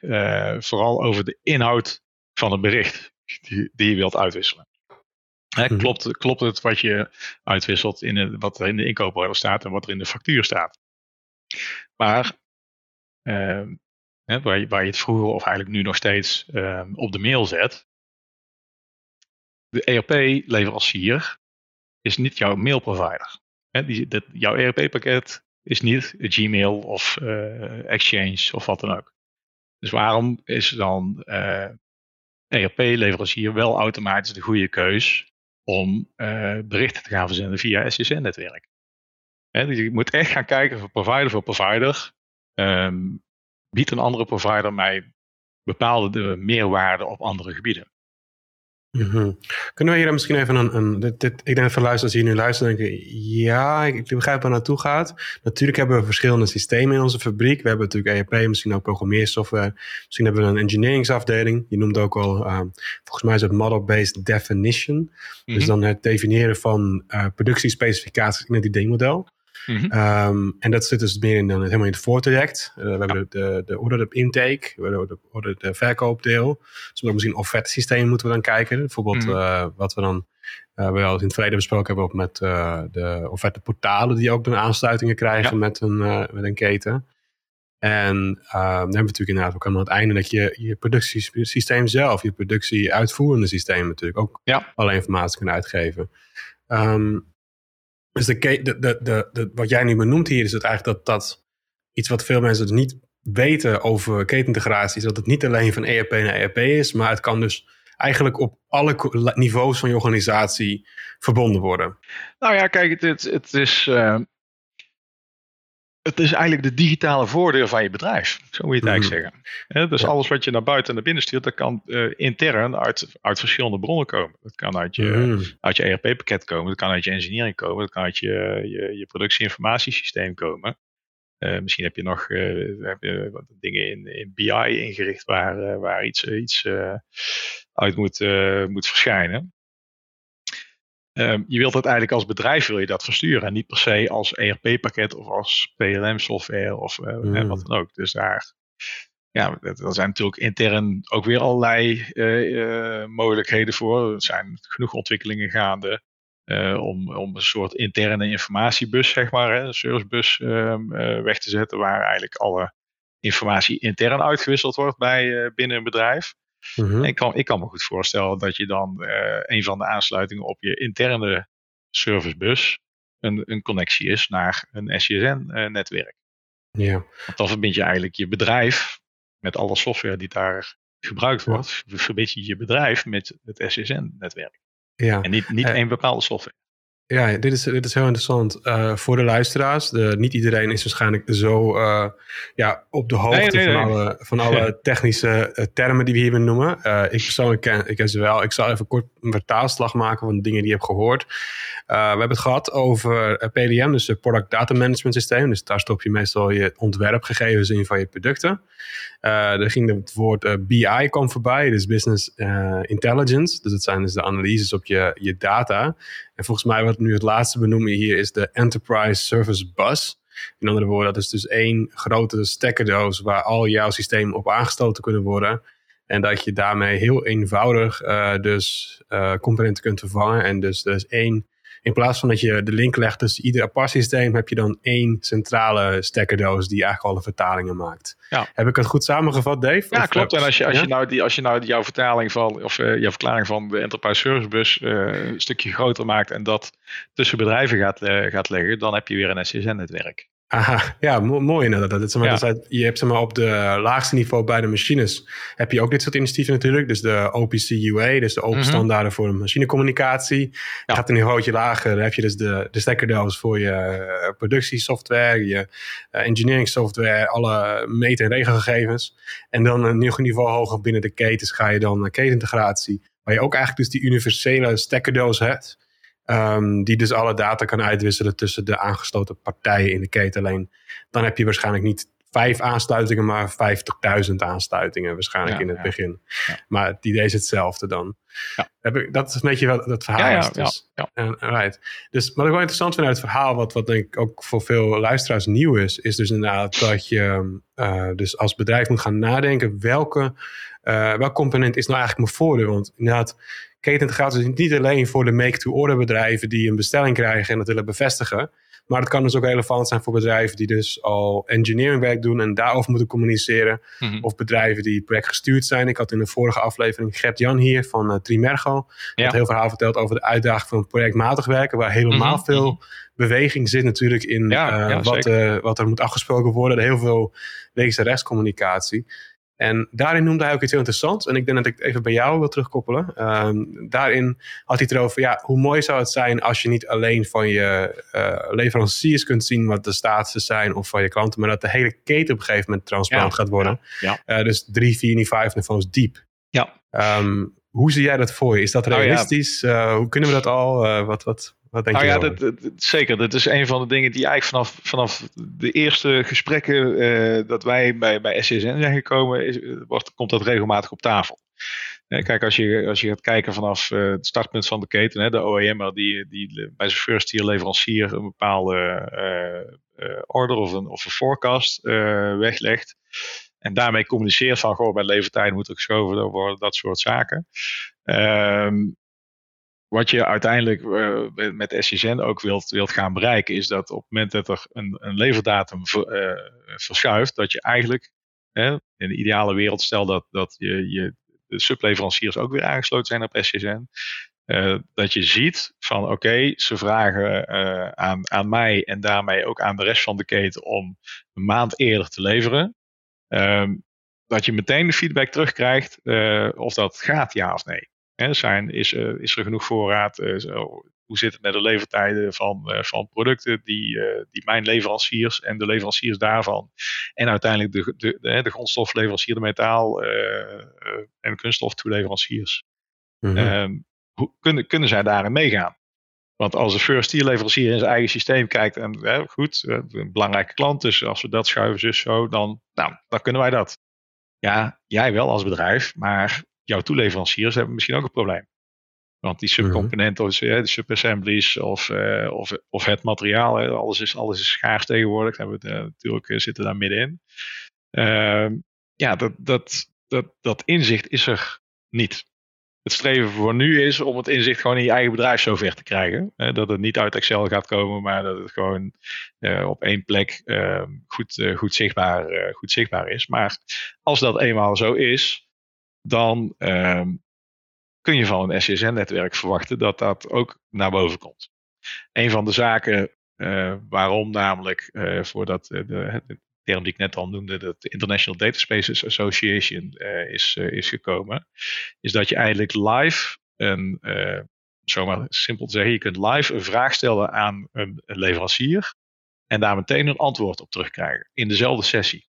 vooral over de inhoud van het bericht die, die je wilt uitwisselen. Hè, mm-hmm. klopt, klopt het wat je uitwisselt in wat er in de inkooporder staat en wat er in de factuur staat? Maar hè, waar, je, het vroeger of eigenlijk nu nog steeds um, op de mail zet. De ERP-leverancier is niet jouw mailprovider. Hè, die, dat, jouw ERP-pakket is niet Gmail of uh, Exchange of wat dan ook. Dus waarom is dan uh, ERP-leverancier wel automatisch de goede keus om berichten te gaan verzenden via SSN-netwerk. Dus je moet echt gaan kijken van provider voor provider. Um, biedt een andere provider mij bepaalde meerwaarde op andere gebieden. Mhm. Kunnen we hier misschien even een. een dit, dit, ik denk dat veel luisteraars hier nu luisteren denken: ja, ik, ik begrijp waar naartoe gaat. Natuurlijk hebben we verschillende systemen in onze fabriek. We hebben natuurlijk ERP, misschien ook programmeersoftware. Misschien hebben we een engineeringsafdeling. Je noemt ook al, uh, volgens mij is het model-based definition. Dus mhm. dan het definiëren van uh, productiespecificaties in het ID-model. Mhm. Ehm, en dat zit dus meer in, dan helemaal in het voortraject. Uh, we hebben de, de, de order intake, we hebben de order de verkoopdeel. Dus we misschien offerte systeem moeten we dan kijken. Bijvoorbeeld mhm. eh, wat we dan uh, we al in het verleden besproken hebben ook met de offerte portalen die ook dan aansluitingen krijgen met, een, met een keten. En dan hebben we natuurlijk inderdaad ook helemaal aan het einde dat je je productiesysteem zelf, je productie-uitvoerende systeem natuurlijk ook ja. alle informatie kan uitgeven. Um, dus de, de, de, wat jij nu benoemt hier is het eigenlijk dat, dat iets wat veel mensen dus niet weten over ketenintegratie, is dat het niet alleen van ERP naar ERP is, maar het kan dus eigenlijk op alle niveaus van je organisatie verbonden worden. Nou ja, kijk, het, het, is, uh, het is eigenlijk de digitale voordeur van je bedrijf. Zo moet je het eigenlijk mhm. zeggen. dus alles wat je naar buiten en naar binnen stuurt, dat kan uh, intern uit, uit verschillende bronnen komen. Dat kan uit je, mm. uit je ERP-pakket komen, dat kan uit je engineering komen, dat kan uit je, je, je productie-informatiesysteem komen. Uh, misschien heb je nog uh, heb je dingen in, in BI ingericht waar, waar iets, iets uit moet, moet verschijnen. Ehm, je wilt het eigenlijk als bedrijf wil je dat versturen. En niet per se als ERP-pakket of als PLM-software of uh, wat dan ook. Dus daar, ja, er zijn natuurlijk intern ook weer allerlei uh, mogelijkheden voor. Er zijn genoeg ontwikkelingen gaande om, om een soort interne informatiebus, zeg maar, hè, een servicebus ehm, weg te zetten. Waar eigenlijk alle informatie intern uitgewisseld wordt bij, binnen een bedrijf. Mhm. ik, kan, ik kan me goed voorstellen dat je dan uh, een van de aansluitingen op je interne servicebus een, een connectie is naar een SCSN-netwerk. Eh, ja. Want dan verbind je eigenlijk je bedrijf met alle software die daar gebruikt wordt, verbind je je bedrijf met het SCSN-netwerk. Ja. En niet, niet uh, één bepaalde software. Ja, dit is, dit is heel interessant uh, voor de luisteraars. De, niet iedereen is waarschijnlijk zo uh, ja, op de hoogte van, Alle, van alle technische uh, termen die we hier benoemen. ik persoonlijk ken, ik ken ze wel. Ik zal even kort een vertaalslag maken van de dingen die je hebt gehoord. we hebben het gehad over PDM, dus het Product Data Management Systeem. Dus daar stop je meestal je ontwerpgegevens in van je producten. er ging het woord BI kwam voorbij, dus Business Intelligence. Dus dat zijn dus de analyses op je, je data. En volgens mij wat nu het laatste benoemen hier is de Enterprise Service Bus. In andere woorden, dat is dus één grote stekkerdoos waar al jouw systemen op aangestoten kunnen worden. En dat je daarmee heel eenvoudig uh, dus uh, componenten kunt vervangen. En dus, dus één in plaats van dat je de link legt tussen ieder apart systeem, heb je dan één centrale stekkerdoos die eigenlijk alle vertalingen maakt. Ja. Heb ik het goed samengevat, Dave? Ja, klopt. En als je, als, je nou die, als je nou jouw vertaling van, of uh, jouw verklaring van de Enterprise Service Bus uh, een stukje groter maakt en dat tussen bedrijven gaat, uh, gaat leggen, dan heb je weer een SCSN-netwerk. Aha, ja, mooi inderdaad. Dat, zeg maar, je hebt zeg maar, op de laagste niveau bij de machines heb je ook dit soort initiatieven natuurlijk. Dus de OPC UA, dus de open mhm. standaarden voor machinecommunicatie. Ja. Gaat een niveautje lager, dan heb je dus de, de stekkerdoos voor je uh, productiesoftware, je uh, engineering software, alle meet- en regelgegevens. En dan een nieuw niveau hoger binnen de ketens ga je dan ketenintegratie. Waar je ook eigenlijk dus die universele stekkerdoos hebt. Um, die dus alle data kan uitwisselen tussen de aangesloten partijen in de keten. Alleen dan heb je waarschijnlijk niet vijf aansluitingen, maar 50.000 aansluitingen waarschijnlijk in het begin. Maar het idee is hetzelfde dan. Heb ik, dat is een beetje wat het verhaal is. Dus, en, right. dus wat ik wel interessant vind uit het verhaal, wat, wat denk ik ook voor veel luisteraars nieuw is, is dus inderdaad dat je uh, dus als bedrijf moet gaan nadenken welke, uh, welk component is nou eigenlijk mijn voordeel. Want inderdaad, ketenintegratie is niet alleen voor de make-to-order bedrijven die een bestelling krijgen en dat willen bevestigen. Maar het kan dus ook relevant zijn voor bedrijven die dus al engineeringwerk doen en daarover moeten communiceren. Mhm. Of bedrijven die projectgestuurd zijn. Ik had in de vorige aflevering Gert-Jan hier van uh, Trimergo. Die had heel verhaal verteld over de uitdaging van projectmatig werken. Waar helemaal mhm. veel mhm. beweging zit natuurlijk in uh, wat, uh, wat, er moet afgesproken worden. Heel veel links- en rechtscommunicatie. En daarin noemde hij ook iets heel interessants. En ik denk dat ik het even bij jou wil terugkoppelen. Ehm, daarin had hij het erover, ja, hoe mooi zou het zijn als je niet alleen van je uh, leveranciers kunt zien wat de status zijn of van je klanten, maar dat de hele keten op een gegeven moment transparant gaat worden. Ja, ja. Uh, dus drie, vier, niet vijf niveaus diep. Ja. Um, hoe zie jij dat voor je? Is dat nou realistisch? Uh, hoe kunnen we dat al? wat, wat, wat denk nou je? Ja, dat, dat, zeker. Dat is een van de dingen die eigenlijk vanaf, vanaf de eerste gesprekken dat wij bij, bij SCSN zijn gekomen, is, wordt, komt dat regelmatig op tafel. Kijk, als je, als je gaat kijken vanaf het startpunt van de keten, hè, de OEM, die, die bij zijn first tier leverancier een bepaalde order of een, of een forecast weglegt. En daarmee communiceert van, goh, bij levertijden moet er geschoven worden, dat soort zaken. Um, wat je uiteindelijk uh, met SCN ook wilt, wilt gaan bereiken, is dat op het moment dat er een, een leverdatum ver, uh, verschuift, dat je eigenlijk hè, in de ideale wereld, stel dat, dat je, je de subleveranciers ook weer aangesloten zijn op uh, eh, dat je ziet van oké, ze vragen aan, aan mij en daarmee ook aan de rest van de keten om een maand eerder te leveren. Um, dat je meteen de feedback terugkrijgt of dat gaat ja of nee. Hè, zijn, is, uh, is er genoeg voorraad? Uh, zo, hoe zit het met de levertijden van, van producten die, die mijn leveranciers en de leveranciers daarvan en uiteindelijk de, de, de, de grondstofleverancier, de metaal en kunststoftoeleveranciers. Mm -hmm. hoe, kunnen, kunnen zij daarin meegaan? Want als de first tier leverancier in zijn eigen systeem kijkt en goed, een belangrijke klant, dus als we dat schuiven, zus zo, dan, nou, dan kunnen wij dat. Ja, jij wel als bedrijf, maar jouw toeleveranciers hebben misschien ook een probleem. Want die subcomponenten, of de subassemblies of, uh, of, of het materiaal, alles, is, alles is schaars tegenwoordig. Hebben we, uh, natuurlijk uh, zitten daar middenin. Ehm, ja, dat, dat, dat, dat inzicht is er niet. Het streven voor nu is om het inzicht gewoon in je eigen bedrijf zover te krijgen. dat het niet uit Excel gaat komen, maar dat het gewoon op één plek ehm, goed, goed, zichtbaar, goed zichtbaar is. Maar als dat eenmaal zo is, dan uh, kun je van een SCSN-netwerk verwachten dat dat ook naar boven komt. Een van de zaken waarom namelijk voor dat, de, term die ik net al noemde, dat de International Data Spaces Association is, is gekomen, is dat je eigenlijk live een, zomaar simpel te zeggen, je kunt live een vraag stellen aan een, leverancier en daar meteen een antwoord op terugkrijgen in dezelfde sessie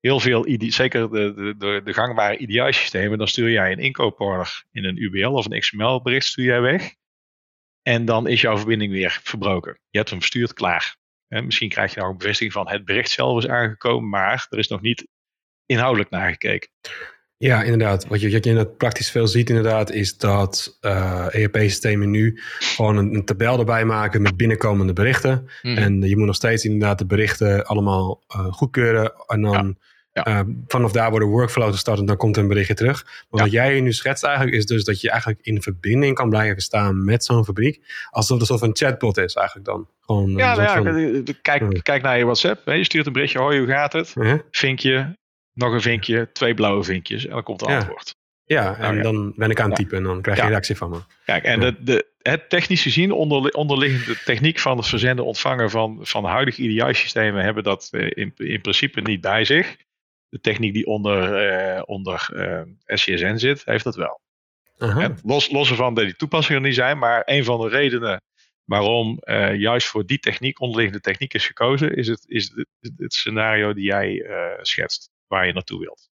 heel veel, zeker de, de, de, gangbare IDI-systemen, dan stuur jij een inkooporder in een UBL of een XML-bericht stuur jij weg. En dan is jouw verbinding weer verbroken. Je hebt hem verstuurd, klaar. En misschien krijg je nog een bevestiging van het bericht zelf is aangekomen, maar er is nog niet inhoudelijk naar gekeken. Ja, inderdaad. Wat je, wat je praktisch veel ziet inderdaad, is dat uh, eh, ERP-systemen nu gewoon een, een, tabel erbij maken met binnenkomende berichten. Mhm. En je moet nog steeds inderdaad de berichten allemaal uh, goedkeuren. En dan ja. Uh, vanaf daar worden workflows gestart en dan komt een berichtje terug. Maar wat jij nu schetst eigenlijk is dus dat je eigenlijk in verbinding kan blijven staan met zo'n fabriek. Alsof het een soort van chatbot is eigenlijk dan. Gewoon ja, nou ja kijk, kijk naar je WhatsApp. Je stuurt een berichtje, hoi hoe gaat het? -huh. Vinkje, nog een vinkje, twee blauwe vinkjes en dan komt het antwoord. Ja, en nou dan ben ik aan het typen en dan krijg je reactie van me. Kijk, en de, de, het technisch gezien, onder, onderliggende techniek van het verzenden ontvangen van, van huidige EDI-systemen hebben dat eh, in, in principe niet bij zich. De techniek die onder, uh, onder eh, SCSN zit, heeft dat wel. Los, los ervan dat die toepassingen niet zijn, maar een van de redenen waarom uh, juist voor die techniek, onderliggende techniek is gekozen, is het, is het, het scenario die jij schetst waar je naartoe wilt.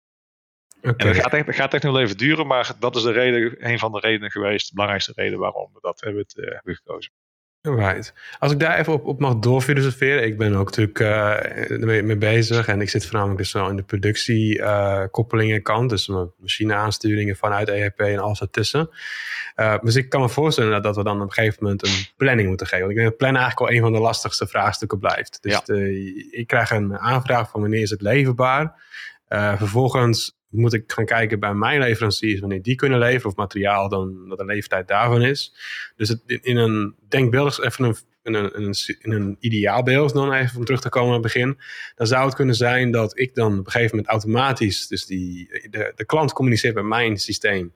Okay. En dat gaat, echt, dat gaat echt nog even duren, maar dat is de reden, een van de redenen geweest, de belangrijkste reden waarom we dat hebben, het, uh, hebben gekozen. Right. Als ik daar even op, op mag doorfilosoferen. Ik ben ook natuurlijk uh, mee, mee, bezig. En ik zit voornamelijk dus wel in de productiekoppelingen uh, kant. Dus machine aansturingen vanuit ERP en alles ertussen. Uh, dus ik kan me voorstellen dat we dan op een gegeven moment een planning moeten geven. Want ik denk dat plannen eigenlijk al een van de lastigste vraagstukken blijft. Dus ja. de, ik krijg een aanvraag van wanneer is het leverbaar. Uh, vervolgens moet ik gaan kijken bij mijn leveranciers wanneer die kunnen leveren of materiaal dan dat de leeftijd daarvan is. Dus in een denkbeeld, even een, in een, een, in een ideaalbeeld dan even om terug te komen aan het begin, dan zou het kunnen zijn dat ik dan op een gegeven moment automatisch, dus die, de, de klant communiceert met mijn systeem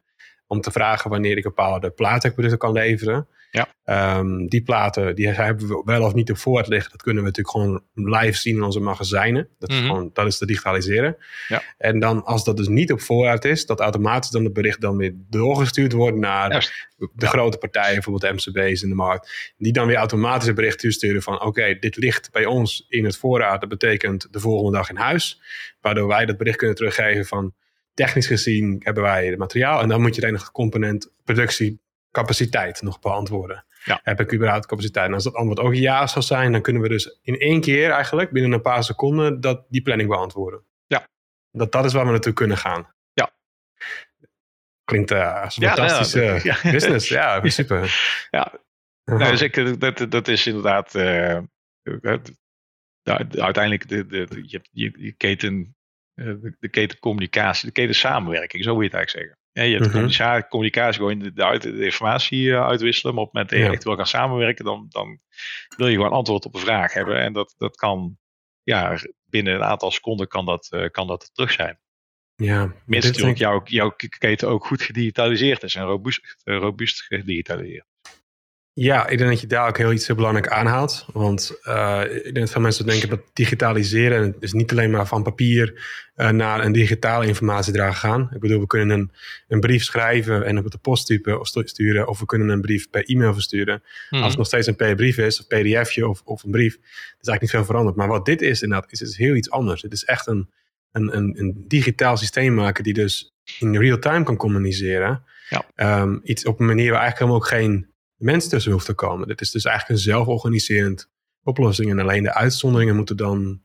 om te vragen wanneer ik bepaalde plaatwerkproducten kan leveren. Ja. Ehm, die platen die hebben we wel of niet op voorraad liggen. Dat kunnen we natuurlijk gewoon live zien in onze magazijnen. Dat, is, Mhm. gewoon, dat is te digitaliseren. Ja. En dan als dat dus niet op voorraad is, dat automatisch dan het bericht dan weer doorgestuurd wordt naar Juist. de Ja. grote partijen, bijvoorbeeld MCB's in de markt. Die dan weer automatisch een bericht toesturen van oké, dit ligt bij ons in het voorraad. Dat betekent de volgende dag in huis. Waardoor wij dat bericht kunnen teruggeven van technisch gezien hebben wij het materiaal. En dan moet je de enige component productiecapaciteit nog beantwoorden. Ja. Heb ik überhaupt capaciteit? En als dat antwoord ook ja zou zijn, dan kunnen we dus in één keer eigenlijk binnen een paar seconden dat, die planning beantwoorden. Ja. Dat, dat is waar we naartoe kunnen gaan. Ja. Klinkt als een Ja, fantastische nou ja, dat- business. Ja, super. Ja. Dus ik, dat, dat is inderdaad. eh, de- uiteindelijk de, de, de- je, je, keten, de, de keten communicatie, de keten samenwerking, zo moet je het eigenlijk zeggen. Ja, je hebt Mhm. communicatie, communicatie, gewoon de, de, uit- de informatie eh, uitwisselen. Maar op het moment dat je echt wil gaan samenwerken, dan, dan wil je gewoon antwoord op een vraag hebben. En dat, dat kan, ja, binnen een aantal seconden kan dat, eh, kan dat terug zijn. Ja, Mits dit natuurlijk jouw, jouw keten ook goed gedigitaliseerd is en robuust, eh, robuust gedigitaliseerd. Ja, ik denk dat je daar ook heel iets heel belangrijk aanhaalt. Want eh, ik denk dat veel mensen denken dat digitaliseren, en het is niet alleen maar van papier eh, naar een digitale informatiedrager gaan. Ik bedoel, we kunnen een, een brief schrijven en op de post typen of stu- sturen, of we kunnen een brief per e-mail versturen. Mhm. Als het nog steeds een PDF is, of pdfje of, of een brief, is eigenlijk niet veel veranderd. Maar wat dit is inderdaad, is, is heel iets anders. Het is echt een, een, een, een digitaal systeem maken die dus in real time kan communiceren. Ja. Ehm, iets op een manier waar eigenlijk helemaal ook geen mens tussen hoeft te komen. Dit is dus eigenlijk een zelforganiserend oplossing. En alleen de uitzonderingen moeten dan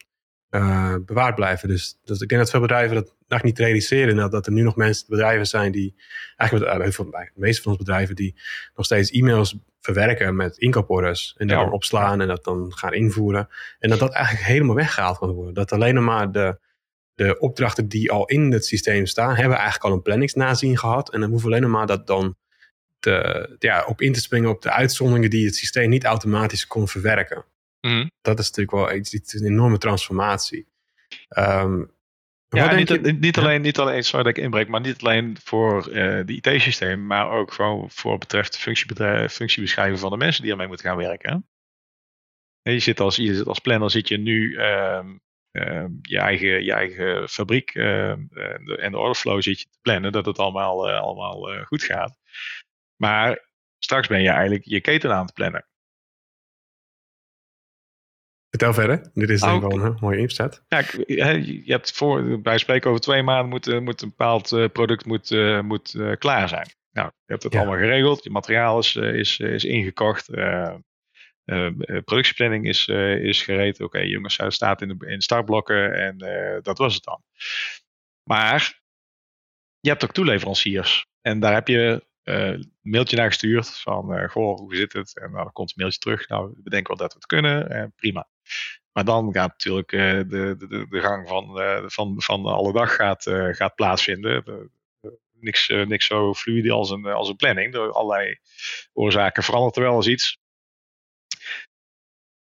eh, bewaard blijven. Dus, dus ik denk dat veel bedrijven dat nog niet realiseren. Dat, dat er nu nog mensen, bedrijven zijn die, eigenlijk uh, heel veel, de meeste van ons bedrijven, die nog steeds e-mails verwerken met inkooporders. En dat Ja. dan opslaan en dat dan gaan invoeren. En dat dat eigenlijk helemaal weggehaald kan worden. Dat alleen nog maar de, de opdrachten die al in het systeem staan, hebben eigenlijk al een planningsnazien gehad. En dan hoeven alleen nog maar dat dan te, ja, op in te springen op de uitzonderingen die het systeem niet automatisch kon verwerken. Mhm. Dat is natuurlijk wel iets, een enorme transformatie. Ehm, Ja, niet, je- niet, Ja. alleen, niet alleen, sorry dat ik inbreek, maar niet alleen voor eh de IT-systeem, maar ook gewoon voor wat betreft functiebeschrijving van de mensen die ermee moeten gaan werken. Ja, Je zit als, je zit als planner zit je nu ehm, ehm, je, eigen, je eigen fabriek ehm, en de, en de orderflow zit je te plannen, dat het allemaal, eh, allemaal eh, goed gaat. Maar straks ben je eigenlijk je keten aan het plannen. Vertel verder. Dit is denk ik wel een mooie inzet. Ja, je hebt voor, bij spreken over twee maanden moet, eh, moet een bepaald eh, product moet, eh, moet, klaar zijn. Nou, je hebt het Ja. allemaal geregeld. Je materiaal is, is, is ingekocht. eh, productieplanning is, is gereed. Oké, jongens, hij staat in de, in startblokken en dat was het dan. Maar je hebt ook toeleveranciers. En daar heb je mailtje naar gestuurd van, eh, goh, hoe zit het? En nou, dan komt een mailtje terug. Nou, we denken wel dat we het kunnen. Eh, prima. Maar dan gaat natuurlijk eh, de, de, de gang van, eh, van, van alle dag gaat, eh, gaat plaatsvinden. De- de- niks, eh, niks zo fluide als een, als een planning. Door allerlei oorzaken verandert er wel eens iets.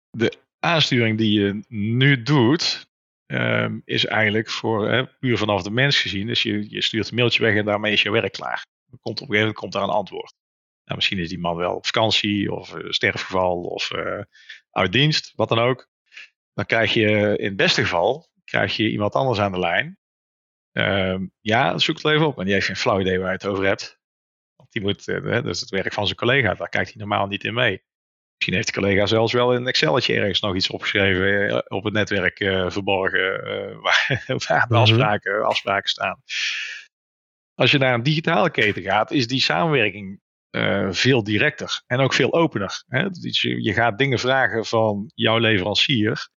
De aansturing die je nu doet, ehm, is eigenlijk voor eh, puur vanaf de mens gezien. Dus je, je stuurt een mailtje weg en daarmee is je werk klaar. Komt op een gegeven moment komt daar een antwoord. Nou, misschien is die man wel op vakantie of eh, sterfgeval of eh, uit dienst, wat dan ook. Dan krijg je in het beste geval krijg je iemand anders aan de lijn. Ehm, ja, zoek het even op. En die heeft geen flauw idee waar je het over hebt. Want die moet, eh, dat is het werk van zijn collega. Daar kijkt hij normaal niet in mee. Misschien heeft de collega zelfs wel in een Excelletje ergens nog iets opgeschreven op het netwerk verborgen. waar, waar de Mhm. afspraken, afspraken staan. Als je naar een digitale keten gaat, is die samenwerking eh, veel directer en ook veel opener. Hè? Dus je, gaat dingen vragen van jouw leverancier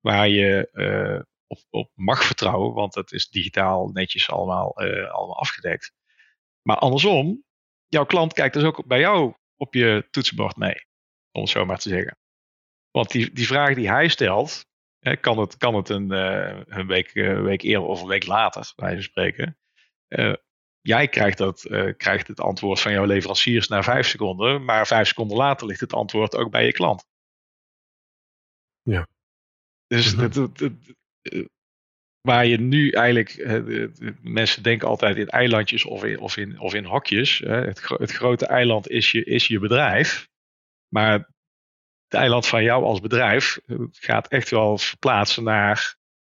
waar je eh, op, op mag vertrouwen, want het is digitaal netjes allemaal, eh, allemaal afgedekt. Maar andersom, jouw klant kijkt dus ook bij jou op je toetsenbord mee, om het zo maar te zeggen. Want die, die vraag die hij stelt, hè, kan het, kan het een, een week, week eerder of een week later, bij spreken. Eh, jij krijgt, dat, eh, krijgt het antwoord van jouw leveranciers na vijf seconden, maar vijf seconden later ligt het antwoord ook bij je klant. Ja. Dus Mhm. eh, waar je nu eigenlijk, de, mensen denken altijd in eilandjes of in, of in, of in hokjes. Het, het grote eiland is je, is je bedrijf. Maar het eiland van jou als bedrijf gaat echt wel verplaatsen naar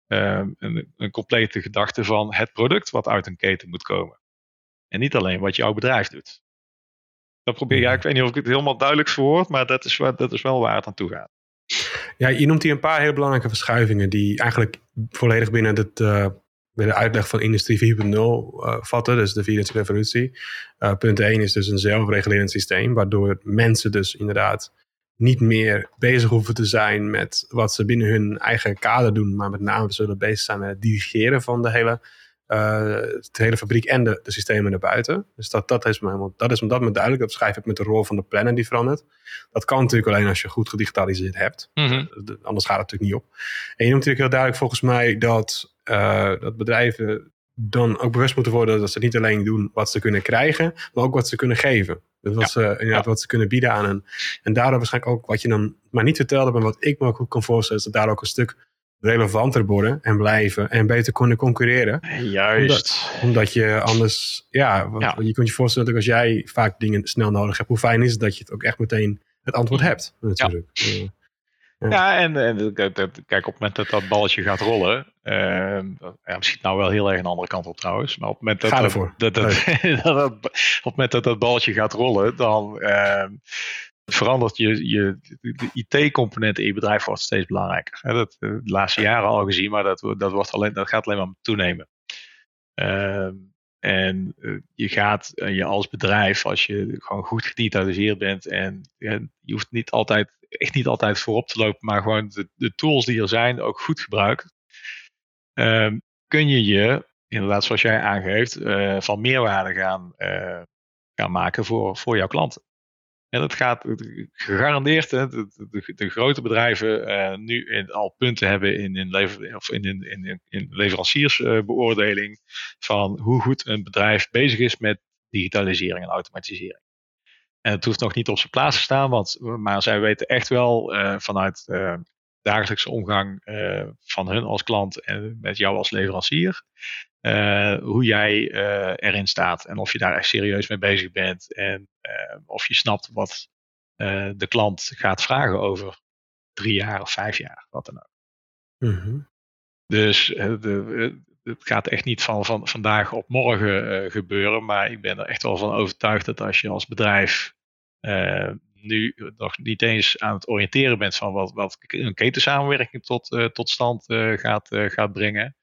een, een complete gedachte van het product wat uit een keten moet komen. En niet alleen wat jouw bedrijf doet. Dat probeer ja, ik weet niet of ik het helemaal duidelijk verwoord, maar dat is, dat is wel waar het aan toe gaat. Ja, je noemt hier een paar hele belangrijke verschuivingen die eigenlijk volledig binnen, het, uh, de uitleg van Industrie 4.0 uh, vatten, dus de vierde revolutie. Uh, punt 1 is dus een zelfregulerend systeem, waardoor mensen dus inderdaad niet meer bezig hoeven te zijn met wat ze binnen hun eigen kader doen, maar met name zullen bezig zijn met het dirigeren van de hele de hele fabriek en de, de systemen daarbuiten. Dus dat, dat, is me dat is me dat me duidelijk. Dat beschrijf ik met de rol van de planner die verandert. Dat kan natuurlijk alleen als je goed gedigitaliseerd hebt. Mhm. Eh, anders gaat het natuurlijk niet op. En je noemt natuurlijk heel duidelijk volgens mij dat, uh, dat bedrijven dan ook bewust moeten worden dat ze niet alleen doen wat ze kunnen krijgen, maar ook wat ze kunnen geven. Dus wat, ze, inderdaad, wat ze kunnen bieden aan hen. En daardoor waarschijnlijk ook wat je dan maar niet vertelde, maar wat ik me ook goed kan voorstellen, is dat daar ook een stuk relevanter worden en blijven en beter kunnen concurreren. Juist. Omdat, omdat je anders, ja, je kunt je voorstellen dat als jij vaak dingen snel nodig hebt, hoe fijn is het dat je het ook echt meteen het antwoord hebt, natuurlijk. Ja. Ja, en, en, kijk, op het moment dat dat balletje gaat rollen, uh, ja, misschien nou wel heel erg een andere kant op trouwens, maar op het moment dat, dat, dat, dat, op het moment dat dat balletje gaat rollen, dan, uh, verandert je, je de IT-component in je bedrijf wordt steeds belangrijker. Dat eh, de laatste jaren al gezien, maar dat, dat, wordt alleen, dat gaat alleen maar toenemen. Ehm, en eh, je gaat uh, je als bedrijf, als je gewoon goed gedigitaliseerd bent en je hoeft niet altijd, echt niet altijd voorop te lopen, maar gewoon de, de tools die er zijn ook goed gebruiken, ehm, kun je je, inderdaad zoals jij aangeeft, van meerwaarde gaan, gaan maken voor, voor jouw klanten. En dat gaat gegarandeerd, hè, de, de, grote bedrijven uh, nu in, al punten hebben in, in, lever, of in, in, in, in leveranciersbeoordeling van hoe goed een bedrijf bezig is met digitalisering en automatisering. En het hoeft nog niet op zijn plaats te staan, want, maar zij weten echt wel uh, vanuit dagelijkse omgang van hun als klant en met jou als leverancier, uh, hoe jij uh, erin staat en of je daar echt serieus mee bezig bent en uh, of je snapt wat de klant gaat vragen over drie jaar of vijf jaar, wat dan ook. Mm -hmm. Dus de, het gaat echt niet van, van vandaag op morgen gebeuren, maar ik ben er echt wel van overtuigd dat als je als bedrijf nu nog niet eens aan het oriënteren bent van wat, wat een ketensamenwerking tot, tot stand gaat, gaat brengen,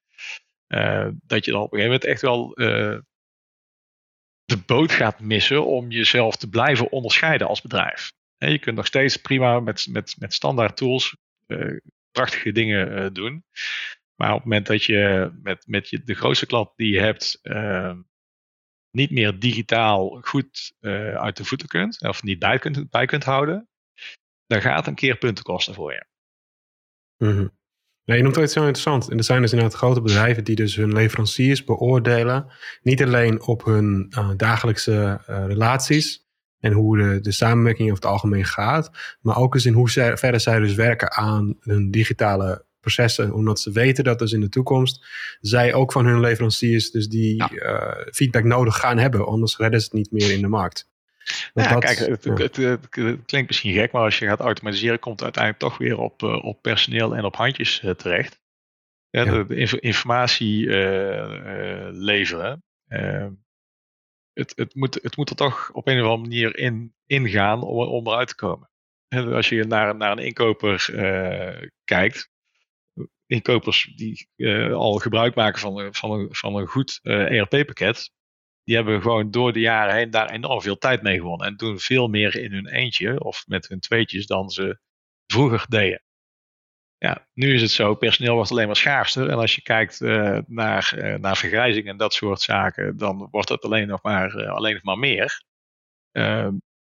dat je dan op een gegeven moment echt wel uh, de boot gaat missen om jezelf te blijven onderscheiden als bedrijf. Je kunt nog steeds prima met, met, met standaard tools uh, prachtige dingen doen. Maar op het moment dat je met, met je, de grootste klant die je hebt niet meer digitaal goed uit de voeten kunt, of niet bij kunt, bij kunt houden, dan gaat een keer punten kosten voor je. Mm. Nee, je noemt het zo interessant. En er zijn dus inderdaad grote bedrijven die dus hun leveranciers beoordelen. Niet alleen op hun uh, dagelijkse uh, relaties en hoe de, de samenwerking over het algemeen gaat. Maar ook eens in hoe zij, verder zij dus werken aan hun digitale processen. Omdat ze weten dat dus in de toekomst zij ook van hun leveranciers dus die ja. uh, feedback nodig gaan hebben. Anders redden ze het niet meer in de markt. Ja, kijk, het, het, klinkt misschien gek, maar als je gaat automatiseren, komt het uiteindelijk toch weer op, uh, op personeel en op handjes uh, terecht. Ja. De, de, informatie uh, leveren. Het, het, moet, het moet er toch op een of andere manier in, ingaan om, om eruit te komen. En als je naar, naar een inkoper kijkt, inkopers die al gebruik maken van, van, een, van een goed ERP-pakket, die hebben gewoon door de jaren heen daar enorm veel tijd mee gewonnen. En doen veel meer in hun eentje of met hun tweetjes dan ze vroeger deden. Ja, nu is het zo, personeel wordt alleen maar schaarster. En als je kijkt uh, naar, uh, naar vergrijzing en dat soort zaken, dan wordt het alleen nog maar, uh, alleen nog maar meer. Ehm,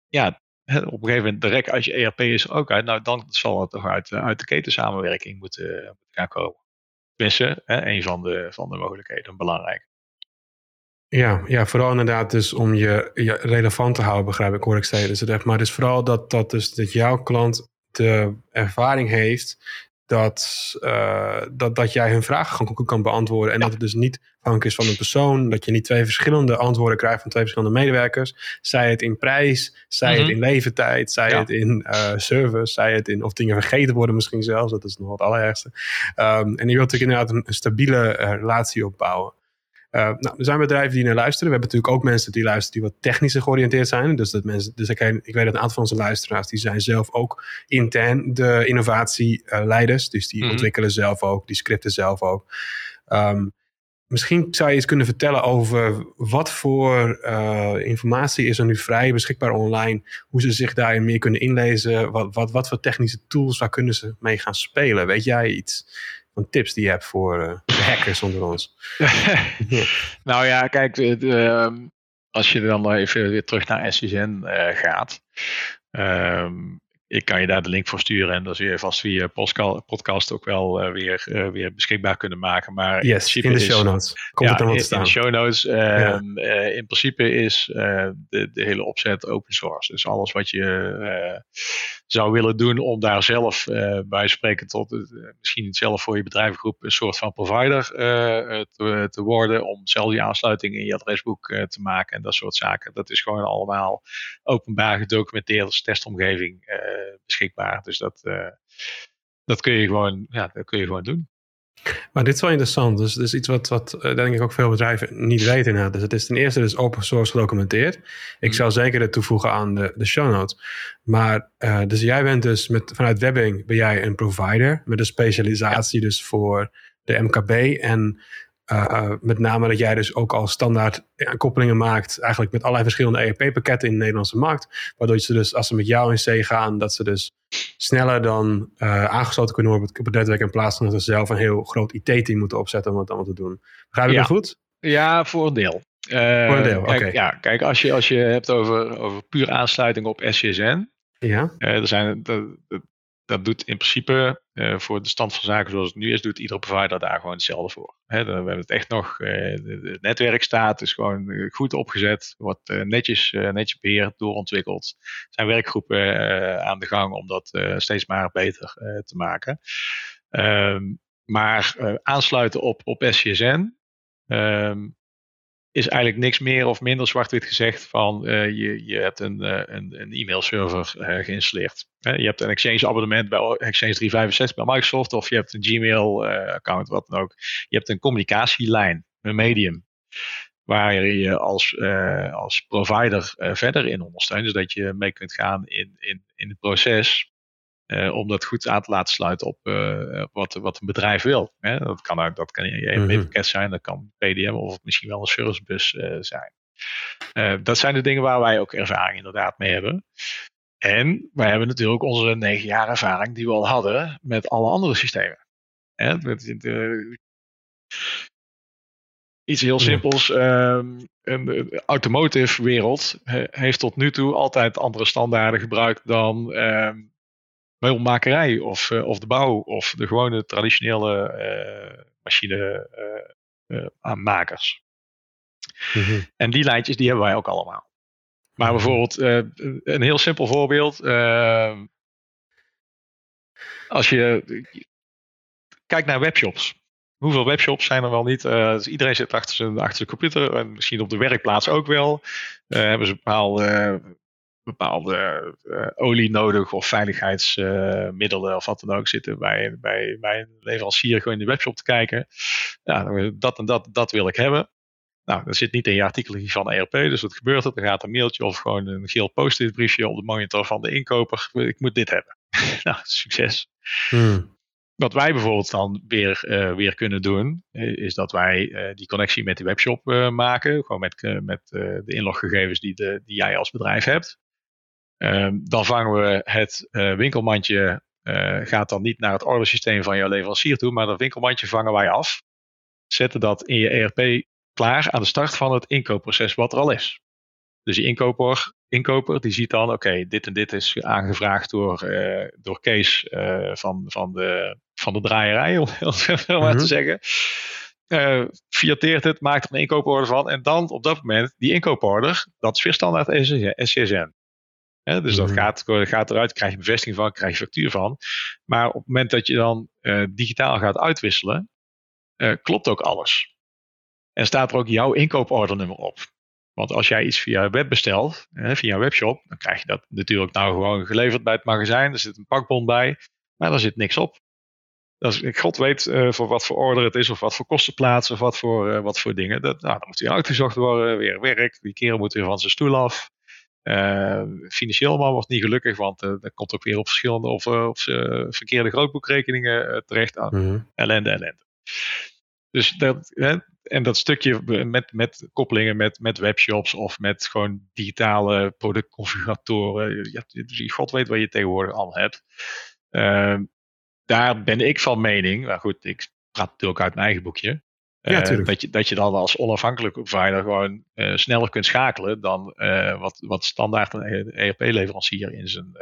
ja, op een gegeven moment, de rek als je ERP is ook uit, nou dan zal het toch uit, uit de ketensamenwerking moeten, moeten gaan komen. Tenminste, een van de, van de mogelijkheden, belangrijk. Ja, ja, vooral inderdaad dus om je, je relevant te houden, begrijp ik, hoor ik steeds. Dus maar dus vooral dat, dat, dus, dat jouw klant de ervaring heeft dat, uh, dat, dat jij hun vragen gewoon kan beantwoorden. En dat het dus niet afhankelijk is van een persoon. Dat je niet twee verschillende antwoorden krijgt van twee verschillende medewerkers. Zij het in prijs, zij het mhm. in leeftijd, zij het in uh, service, zij het in of dingen vergeten worden misschien zelfs. Dat is nog het allerergste. Um, en je wilt natuurlijk inderdaad een, een stabiele uh, relatie opbouwen. Uh, nou, er zijn bedrijven die naar luisteren. We hebben natuurlijk ook mensen die luisteren die wat technischer georiënteerd zijn. Dus, dat mensen, dus ik, ik weet dat een aantal van onze luisteraars die zijn zelf ook intern de innovatieleiders. Dus die mhm. ontwikkelen zelf ook, die scripten zelf ook. Um, misschien zou je eens kunnen vertellen over wat voor uh, informatie is er nu vrij beschikbaar online. Hoe ze zich daarin meer kunnen inlezen. Wat, wat, wat voor technische tools, waar kunnen ze mee gaan spelen? Weet jij iets? Van tips die je hebt voor de hackers onder ons? nou ja, kijk, ehm, als je dan even weer terug naar SSN eh, gaat. Um, ik kan je daar de link voor sturen en dan zul je vast via podcast ook wel uh, weer, uh, weer beschikbaar kunnen maken. Maar yes, in, de show notes. Komt ja, het in, in de show notes. Uh, ja. in principe is de, de hele opzet open source. Dus alles wat je zou willen doen om daar zelf bij spreken tot misschien zelf voor je bedrijvengroep een soort van provider te, te, worden. Om zelf die aansluiting in je adresboek te maken en dat soort zaken. Dat is gewoon allemaal openbaar gedocumenteerd als testomgeving beschikbaar. Dus dat, eh, dat, kun je gewoon, ja, dat kun je gewoon doen. Maar dit is wel interessant. Dus, dus iets wat, wat eh, denk ik ook veel bedrijven niet weten. Dus het is ten eerste dus open source gedocumenteerd. Ik mhm. zou zeker het toevoegen aan de, de show notes. Maar uh, dus jij bent dus met, vanuit Webbing ben jij een provider met een specialisatie dus voor de MKB. En uh, met name dat jij dus ook al standaard koppelingen maakt, eigenlijk met allerlei verschillende ERP-pakketten in de Nederlandse markt. Waardoor ze dus, als ze met jou in C gaan, dat ze dus sneller dan uh, aangesloten kunnen worden op het netwerk in plaats van dat ze zelf een heel groot IT-team moeten opzetten om het allemaal te doen. Begrijp je ja. dat goed? Ja, voor een deel. Uh, voor een deel, oké. Ja, kijk, als je, als je hebt over, over puur aansluiting op SCSN, ja. er zijn, dat doet in principe uh, voor de stand van zaken zoals het nu is, doet iedere provider daar gewoon hetzelfde voor. We hebben het echt nog, uh, het netwerk staat, is gewoon eh, goed opgezet, wordt netjes, netjes beheerd, doorontwikkeld. Er zijn werkgroepen aan de gang om dat steeds maar beter te maken. Um, maar aansluiten op, op SCSN, ehm, is eigenlijk niks meer of minder zwart-wit gezegd van uh, je, je hebt een, uh, een, een e-mailserver uh, geïnstalleerd. je hebt een Exchange abonnement bij Exchange 365 bij Microsoft of je hebt een Gmail account, wat dan ook. Je hebt een communicatielijn, een medium, waar je als, als provider verder in ondersteunt. Dus dat je mee kunt gaan in, in, in het proces uh, om dat goed aan te laten sluiten op uh, wat, wat een bedrijf wil. Hè? Dat kan, dat kan een mm pakket zijn, dat kan PDM of misschien wel een servicebus uh, zijn. dat zijn de dingen waar wij ook ervaring inderdaad mee hebben. En wij hebben natuurlijk onze negen jaar ervaring die we al hadden met alle andere systemen. Hè? Met, iets heel simpels. Um, de automotive wereld heeft tot nu toe altijd andere standaarden gebruikt dan um, meubelmakerij of, uh, of de bouw of de gewone traditionele uh, machine uh, aanmakers. Mm En die lijntjes die hebben wij ook allemaal. Maar mhm. bijvoorbeeld een heel simpel voorbeeld. Ehm, als je kijkt naar webshops. Hoeveel webshops zijn er wel niet? dus iedereen zit achter zijn, achter zijn computer. En misschien op de werkplaats ook wel. hebben ze bepaalde bepaalde uh, olie nodig of veiligheidsmiddelen uh, of wat dan ook zitten bij, bij, bij een leverancier gewoon in de webshop te kijken. Ja, dat en dat, dat wil ik hebben. Nou, dat zit niet in je artikel van ERP, dus wat gebeurt er? Dan gaat een mailtje of gewoon een geel post-it briefje op de monitor van de inkoper. Ik moet dit hebben. nou, succes. Hmm. Wat wij bijvoorbeeld dan weer, uh, weer kunnen doen, is dat wij uh, die connectie met de webshop uh, maken. Gewoon met, met de inloggegevens die, de, die jij als bedrijf hebt. Ehm, dan vangen we het uh, winkelmandje, uh, gaat dan niet naar het ordersysteem van jouw leverancier toe, maar dat winkelmandje vangen wij af. Zetten dat in je ERP klaar aan de start van het inkoopproces wat er al is. Dus die inkoper, inkoper die ziet dan, oké, dit en dit is aangevraagd door, uh, door Kees van, van, de, van de draaierij, om het maar te mhm. zeggen. Uh, fiateert het, maakt er een inkooporder van. En dan op dat moment, die inkooporder, dat is weer standaard Dus dat mhm. gaat, gaat eruit, krijg je bevestiging van, krijg je factuur van. Maar op het moment dat je dan digitaal gaat uitwisselen, klopt ook alles. En staat er ook jouw inkoopordernummer op. Want als jij iets via web bestelt, via een webshop, dan krijg je dat natuurlijk nou gewoon geleverd bij het magazijn. Er zit een pakbon bij, maar daar zit niks op. Dat is, God weet uh, voor wat voor order het is, of wat voor kostenplaats, of wat voor, wat voor dingen. Dat, nou, dan moet weer uitgezocht worden, weer werk. Die kerel moet weer van zijn stoel af. Uh, financieel man wordt niet gelukkig, want dat komt ook weer op verschillende of, of verkeerde grootboekrekeningen terecht aan. Mm Ellende, ellende. Dus dat, en dat stukje met, met koppelingen met, met webshops of met gewoon digitale productconfiguratoren. Ja, God weet wat je tegenwoordig al hebt. Uh, daar ben ik van mening, maar goed, ik praat natuurlijk uit mijn eigen boekje. Ja, uh, dat, je, dat je dan als onafhankelijke provider gewoon uh, sneller kunt schakelen dan uh, wat, wat standaard een ERP-leverancier in zijn,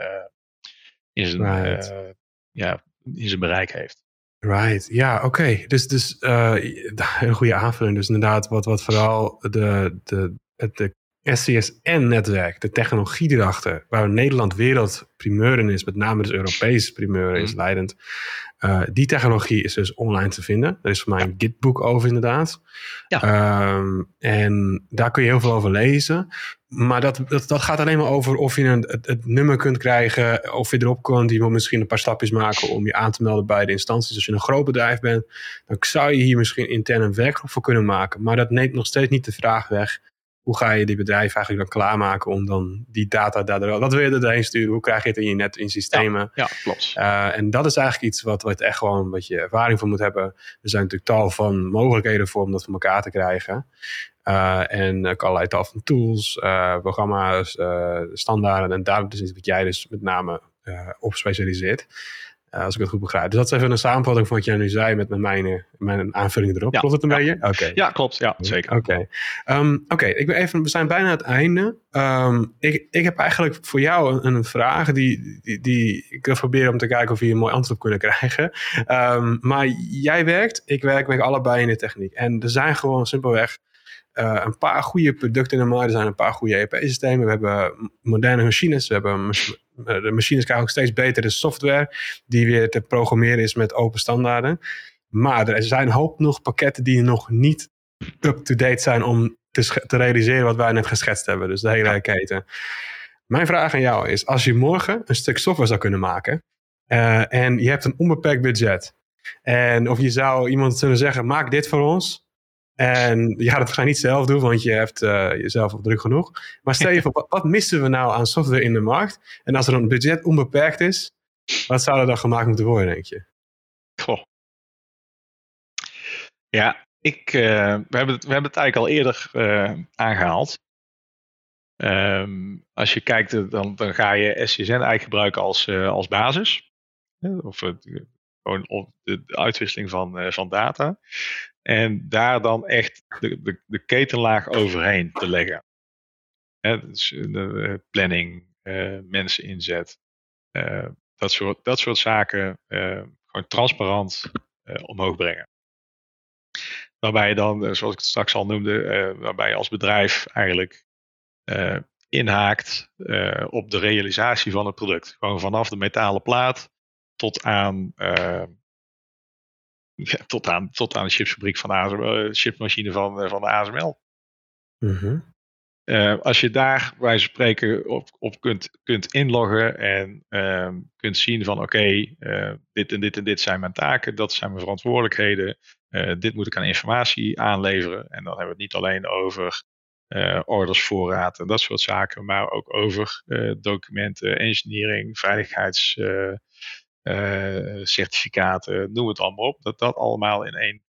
in, zijn, right. ja, in zijn bereik heeft. Right, ja, oké. Dus, dus een goede aanvulling. Dus inderdaad, wat, wat vooral de, de, de SCSN-netwerk, de technologie erachter, waar Nederland wereldprimeur in is, met name dus Europees primeur is, mm. leidend. Uh, die technologie is dus online te vinden. Er is voor mij een Gitboek over, inderdaad. Ja. Um, en daar kun je heel veel over lezen. Maar dat, dat, dat gaat alleen maar over of je een, het, het, nummer kunt krijgen, of je erop kunt. Je moet misschien een paar stapjes maken om je aan te melden bij de instanties. Als je een groot bedrijf bent, dan zou je hier misschien intern een werkgroep voor kunnen maken. Maar dat neemt nog steeds niet de vraag weg hoe ga je die bedrijf eigenlijk dan klaarmaken om dan die data daar, dat wil je erheen sturen, hoe krijg je het in je net in systemen. Ja, klopt. Uh, en dat is eigenlijk iets wat, wat echt gewoon wat je ervaring voor moet hebben. Er zijn natuurlijk tal van mogelijkheden voor om dat voor elkaar te krijgen. Uh, en ook allerlei tal van tools, uh, programma's, standaarden. En daar is wat jij dus met name op specialiseert. Uh, als ik het goed begrijp. Dus dat is even een samenvatting van wat jij nu zei met, met mijn, eh, mijn aanvulling erop. klopt het een beetje? Oké. Ja, klopt. Ja, zeker. Oké. Ehm, oké, ik ben even, we zijn bijna aan het einde. Um, ik, ik heb eigenlijk voor jou een, een vraag die, die, die, ik wil proberen om te kijken of we hier een mooi antwoord op kunnen krijgen. Um, maar jij werkt, ik werk, we allebei in de techniek. En er zijn gewoon simpelweg uh, een paar goede producten in de markt. Er zijn een paar goede ERP-systemen. We hebben moderne machines. We hebben de machines krijgen ook steeds betere software. Die weer te programmeren is met open standaarden. Maar er zijn hoop nog pakketten die nog niet up-to-date zijn om te, te, realiseren wat wij net geschetst hebben. Dus de hele keten. Mijn vraag aan jou is: als je morgen een stuk software zou kunnen maken. Uh, en je hebt een onbeperkt budget. En of je zou iemand kunnen zeggen: maak dit voor ons. En je gaat het waarschijnlijk niet zelf doen, want je hebt uh, jezelf op druk genoeg. Maar stel je voor, wat, wat, missen we nou aan software in de markt? En als er een budget onbeperkt is, wat zou er dan gemaakt moeten worden, denk je? Goh. Ja, ik, uh, we, hebben het, we hebben het eigenlijk al eerder uh, aangehaald. Um, als je kijkt, dan, dan ga je SCSN eigenlijk gebruiken als, als basis. Of gewoon de, de uitwisseling van, van data. En daar dan echt de, de, de ketenlaag overheen te leggen. Dus de eh, planning, uh, mensen inzet, dat, soort, dat soort zaken gewoon transparant omhoog brengen. Waarbij je dan, zoals ik het straks al noemde, waarbij je als bedrijf eigenlijk inhaakt op de realisatie van het product. Gewoon vanaf de metalen plaat tot aan ja, tot, aan, tot aan de chipsfabriek van de ASML, eh, chipmachine van, eh, van de ASML. Mhm. Uh, als je daar bij spreken op, op kunt, kunt inloggen en uh, kunt zien van oké, okay, uh, dit en dit en dit zijn mijn taken, dat zijn mijn verantwoordelijkheden, dit moet ik aan informatie aanleveren. En dan hebben we het niet alleen over orders, voorraad en dat soort zaken, maar ook over documenten, engineering, veiligheids certificaten, noem het allemaal op, dat dat allemaal in één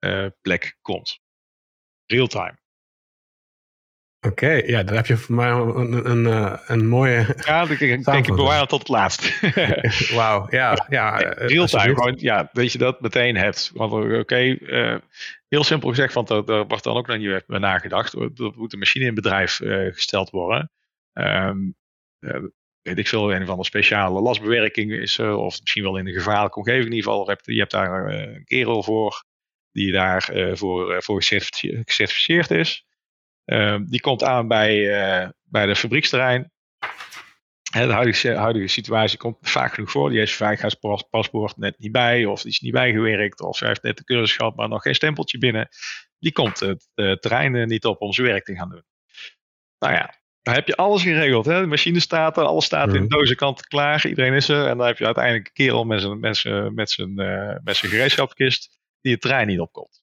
uh, plek komt. Real-time. Oké, ja, dan heb je voor mij een, een, een, een mooie. Ja, ik denk, denk ik bewaar tot het laatst. Wauw, ja. ja Real-time, gewoon, ja, dat je dat meteen hebt. Want oké, okay, uh, heel simpel gezegd, want er wordt dan ook naar je nagedacht. Er moet een machine in bedrijf uh, gesteld worden. Um, weet ik veel, een of andere speciale lastbewerking is, uh, of misschien wel in een gevaarlijke omgeving in ieder geval. Je hebt daar uh, een kerel voor die daarvoor uh, voor, voor gecertificeerd is. Ehm, die komt aan bij, bij de fabrieksterrein. de huidige, situatie komt vaak genoeg voor. Die heeft veiligheidspaspoort net niet bij, of die is niet bijgewerkt, of ze heeft net de cursus gehad, maar nog geen stempeltje binnen. Die komt het terrein niet op om zijn werk te gaan doen. Nou ja, dan heb je alles geregeld. Hè? De machine staat er, alles staat in de kant klaar. Iedereen is er. En dan heb je uiteindelijk een kerel met zijn, met zijn, met zijn, uh, met zijn gereedschapkist die het trein niet opkomt.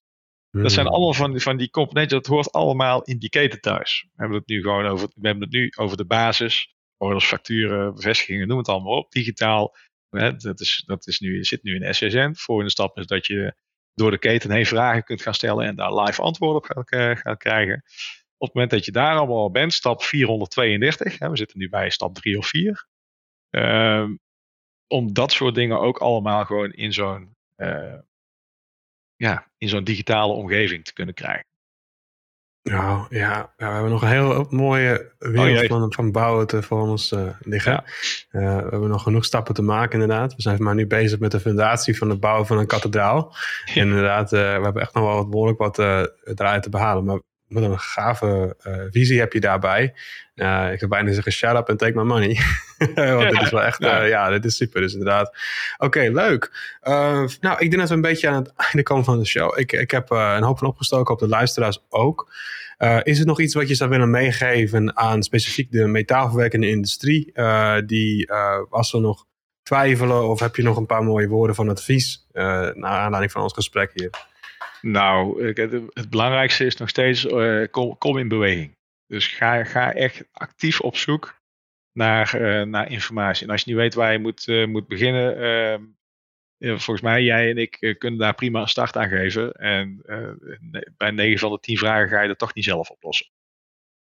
Dat zijn allemaal van, van die componenten, dat hoort allemaal in die keten thuis. We hebben het nu gewoon over, we hebben het nu over de basis. Orders, facturen, bevestigingen, noem het allemaal op. Digitaal. Hè, dat, is, dat is nu, zit nu in SSN. Volgende stap is dat je door de keten heen vragen kunt gaan stellen en daar live antwoorden op gaat, uh, gaat krijgen op het moment dat je daar allemaal bent, stap 432, hè, we zitten nu bij stap 3 of 4, ehm, om dat soort dingen ook allemaal gewoon in zo'n uh, ja, in zo'n digitale omgeving te kunnen krijgen. Nou ja, we hebben nog een heel mooie wereld oh, van, van bouwen te voor ons uh, liggen. Ja. Uh, we hebben nog genoeg stappen te maken inderdaad. We zijn maar nu bezig met de fundatie van het bouwen van een kathedraal. En inderdaad, uh, we hebben echt nog wel wat behoorlijk wat eruit te behalen. Maar wat een gave uh, visie heb je daarbij. Uh, ik zou bijna zeggen, shut up and take my money. Want dit is wel echt, ja. Uh, ja, dit is super. Dus inderdaad. Oké, leuk. nou, ik denk dat we een beetje aan het einde komen van de show. Ik, ik heb een hoop van opgestoken op de luisteraars ook. is er nog iets wat je zou willen meegeven aan specifiek de metaalverwerkende industrie? die, als we nog twijfelen, of heb je nog een paar mooie woorden van advies? naar aanleiding van ons gesprek hier. Nou, het belangrijkste is nog steeds uh, kom, in beweging. Dus ga, ga echt actief op zoek naar, uh, naar informatie. En als je niet weet waar je moet, uh, moet beginnen, ehm, volgens mij, jij en ik kunnen daar prima een start aan geven. En bij 9 van de 10 vragen ga je dat toch niet zelf oplossen.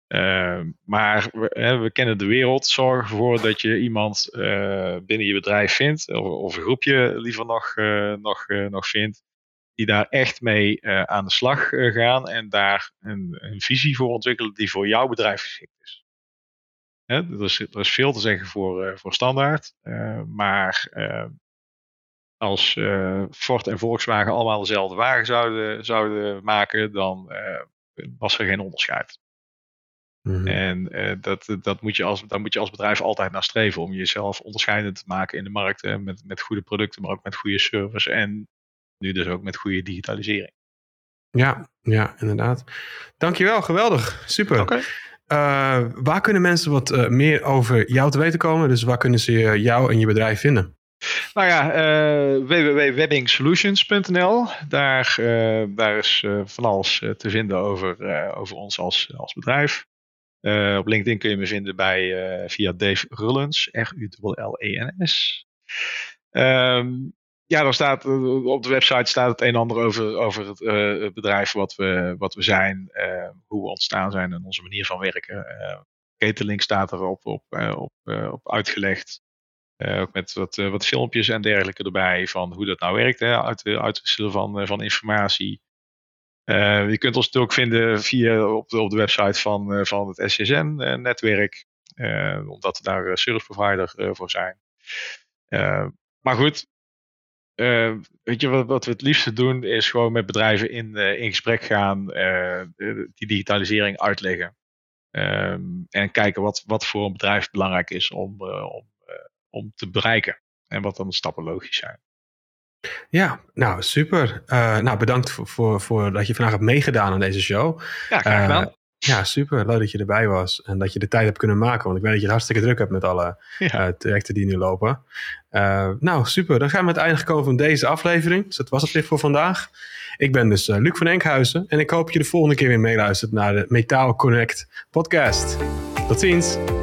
Ehm, maar we, we, kennen de wereld. Zorg ervoor dat je iemand binnen je bedrijf vindt, of, of, een groepje liever nog, nog, nog vindt, die daar echt mee uh, aan de slag uh, gaan en daar een, een, visie voor ontwikkelen die voor jouw bedrijf geschikt is. Hè, er, is er is veel te zeggen voor, uh, voor standaard, maar als Ford en Volkswagen allemaal dezelfde wagen zouden, zouden maken, dan was er geen onderscheid. Mm-hmm. En dat, dat moet je als, daar moet je als bedrijf altijd naar streven om jezelf onderscheidend te maken in de markt. met, met goede producten, maar ook met goede service en nu dus ook met goede digitalisering. Ja, ja, inderdaad. Dankjewel, geweldig. Super. Okay. Uh, eh, waar kunnen mensen wat uh, meer over jou te weten komen? Dus waar kunnen ze jou en je bedrijf vinden? Nou ja, uh, www.webbingsolutions.nl. Daar, daar is van alles te vinden over, over ons als, als bedrijf. op LinkedIn kun je me vinden bij, via Dave Rullens, R-U-L-L-E-N-S. Um, ja, dan staat, eh, op de website staat het een en ander over, over het, het bedrijf wat we, wat we zijn, uh, hoe we ontstaan zijn en onze manier van werken. Uh, Keteling staat erop op, op, op uitgelegd. ook met wat, wat filmpjes en dergelijke erbij van hoe dat nou werkt, hè, uit, uitwisselen van, van informatie. je kunt ons natuurlijk vinden via op de, op de website van, van het SCSN-netwerk, omdat we daar service provider voor zijn. maar goed, uh, weet je, wat, wat, we het liefste doen is gewoon met bedrijven in, uh, in gesprek gaan, uh, die digitalisering uitleggen. Ehm, en kijken wat, wat voor een bedrijf belangrijk is om, om, om te bereiken. En wat dan de stappen logisch zijn. Ja, nou super. nou, bedankt voor, voor, voor, dat je vandaag hebt meegedaan aan deze show. Ja, graag gedaan. Ja, super. Leuk dat je erbij was en dat je de tijd hebt kunnen maken. Want ik weet dat je het hartstikke druk hebt met alle ja. uh, trajecten die nu lopen. Uh, nou, super. Dan gaan we het einde gekomen van deze aflevering. Dus dat was het weer voor vandaag. Ik ben dus uh, Luc van Enkhuizen en ik hoop je de volgende keer weer meeluistert naar de Metaal Connect podcast. Tot ziens.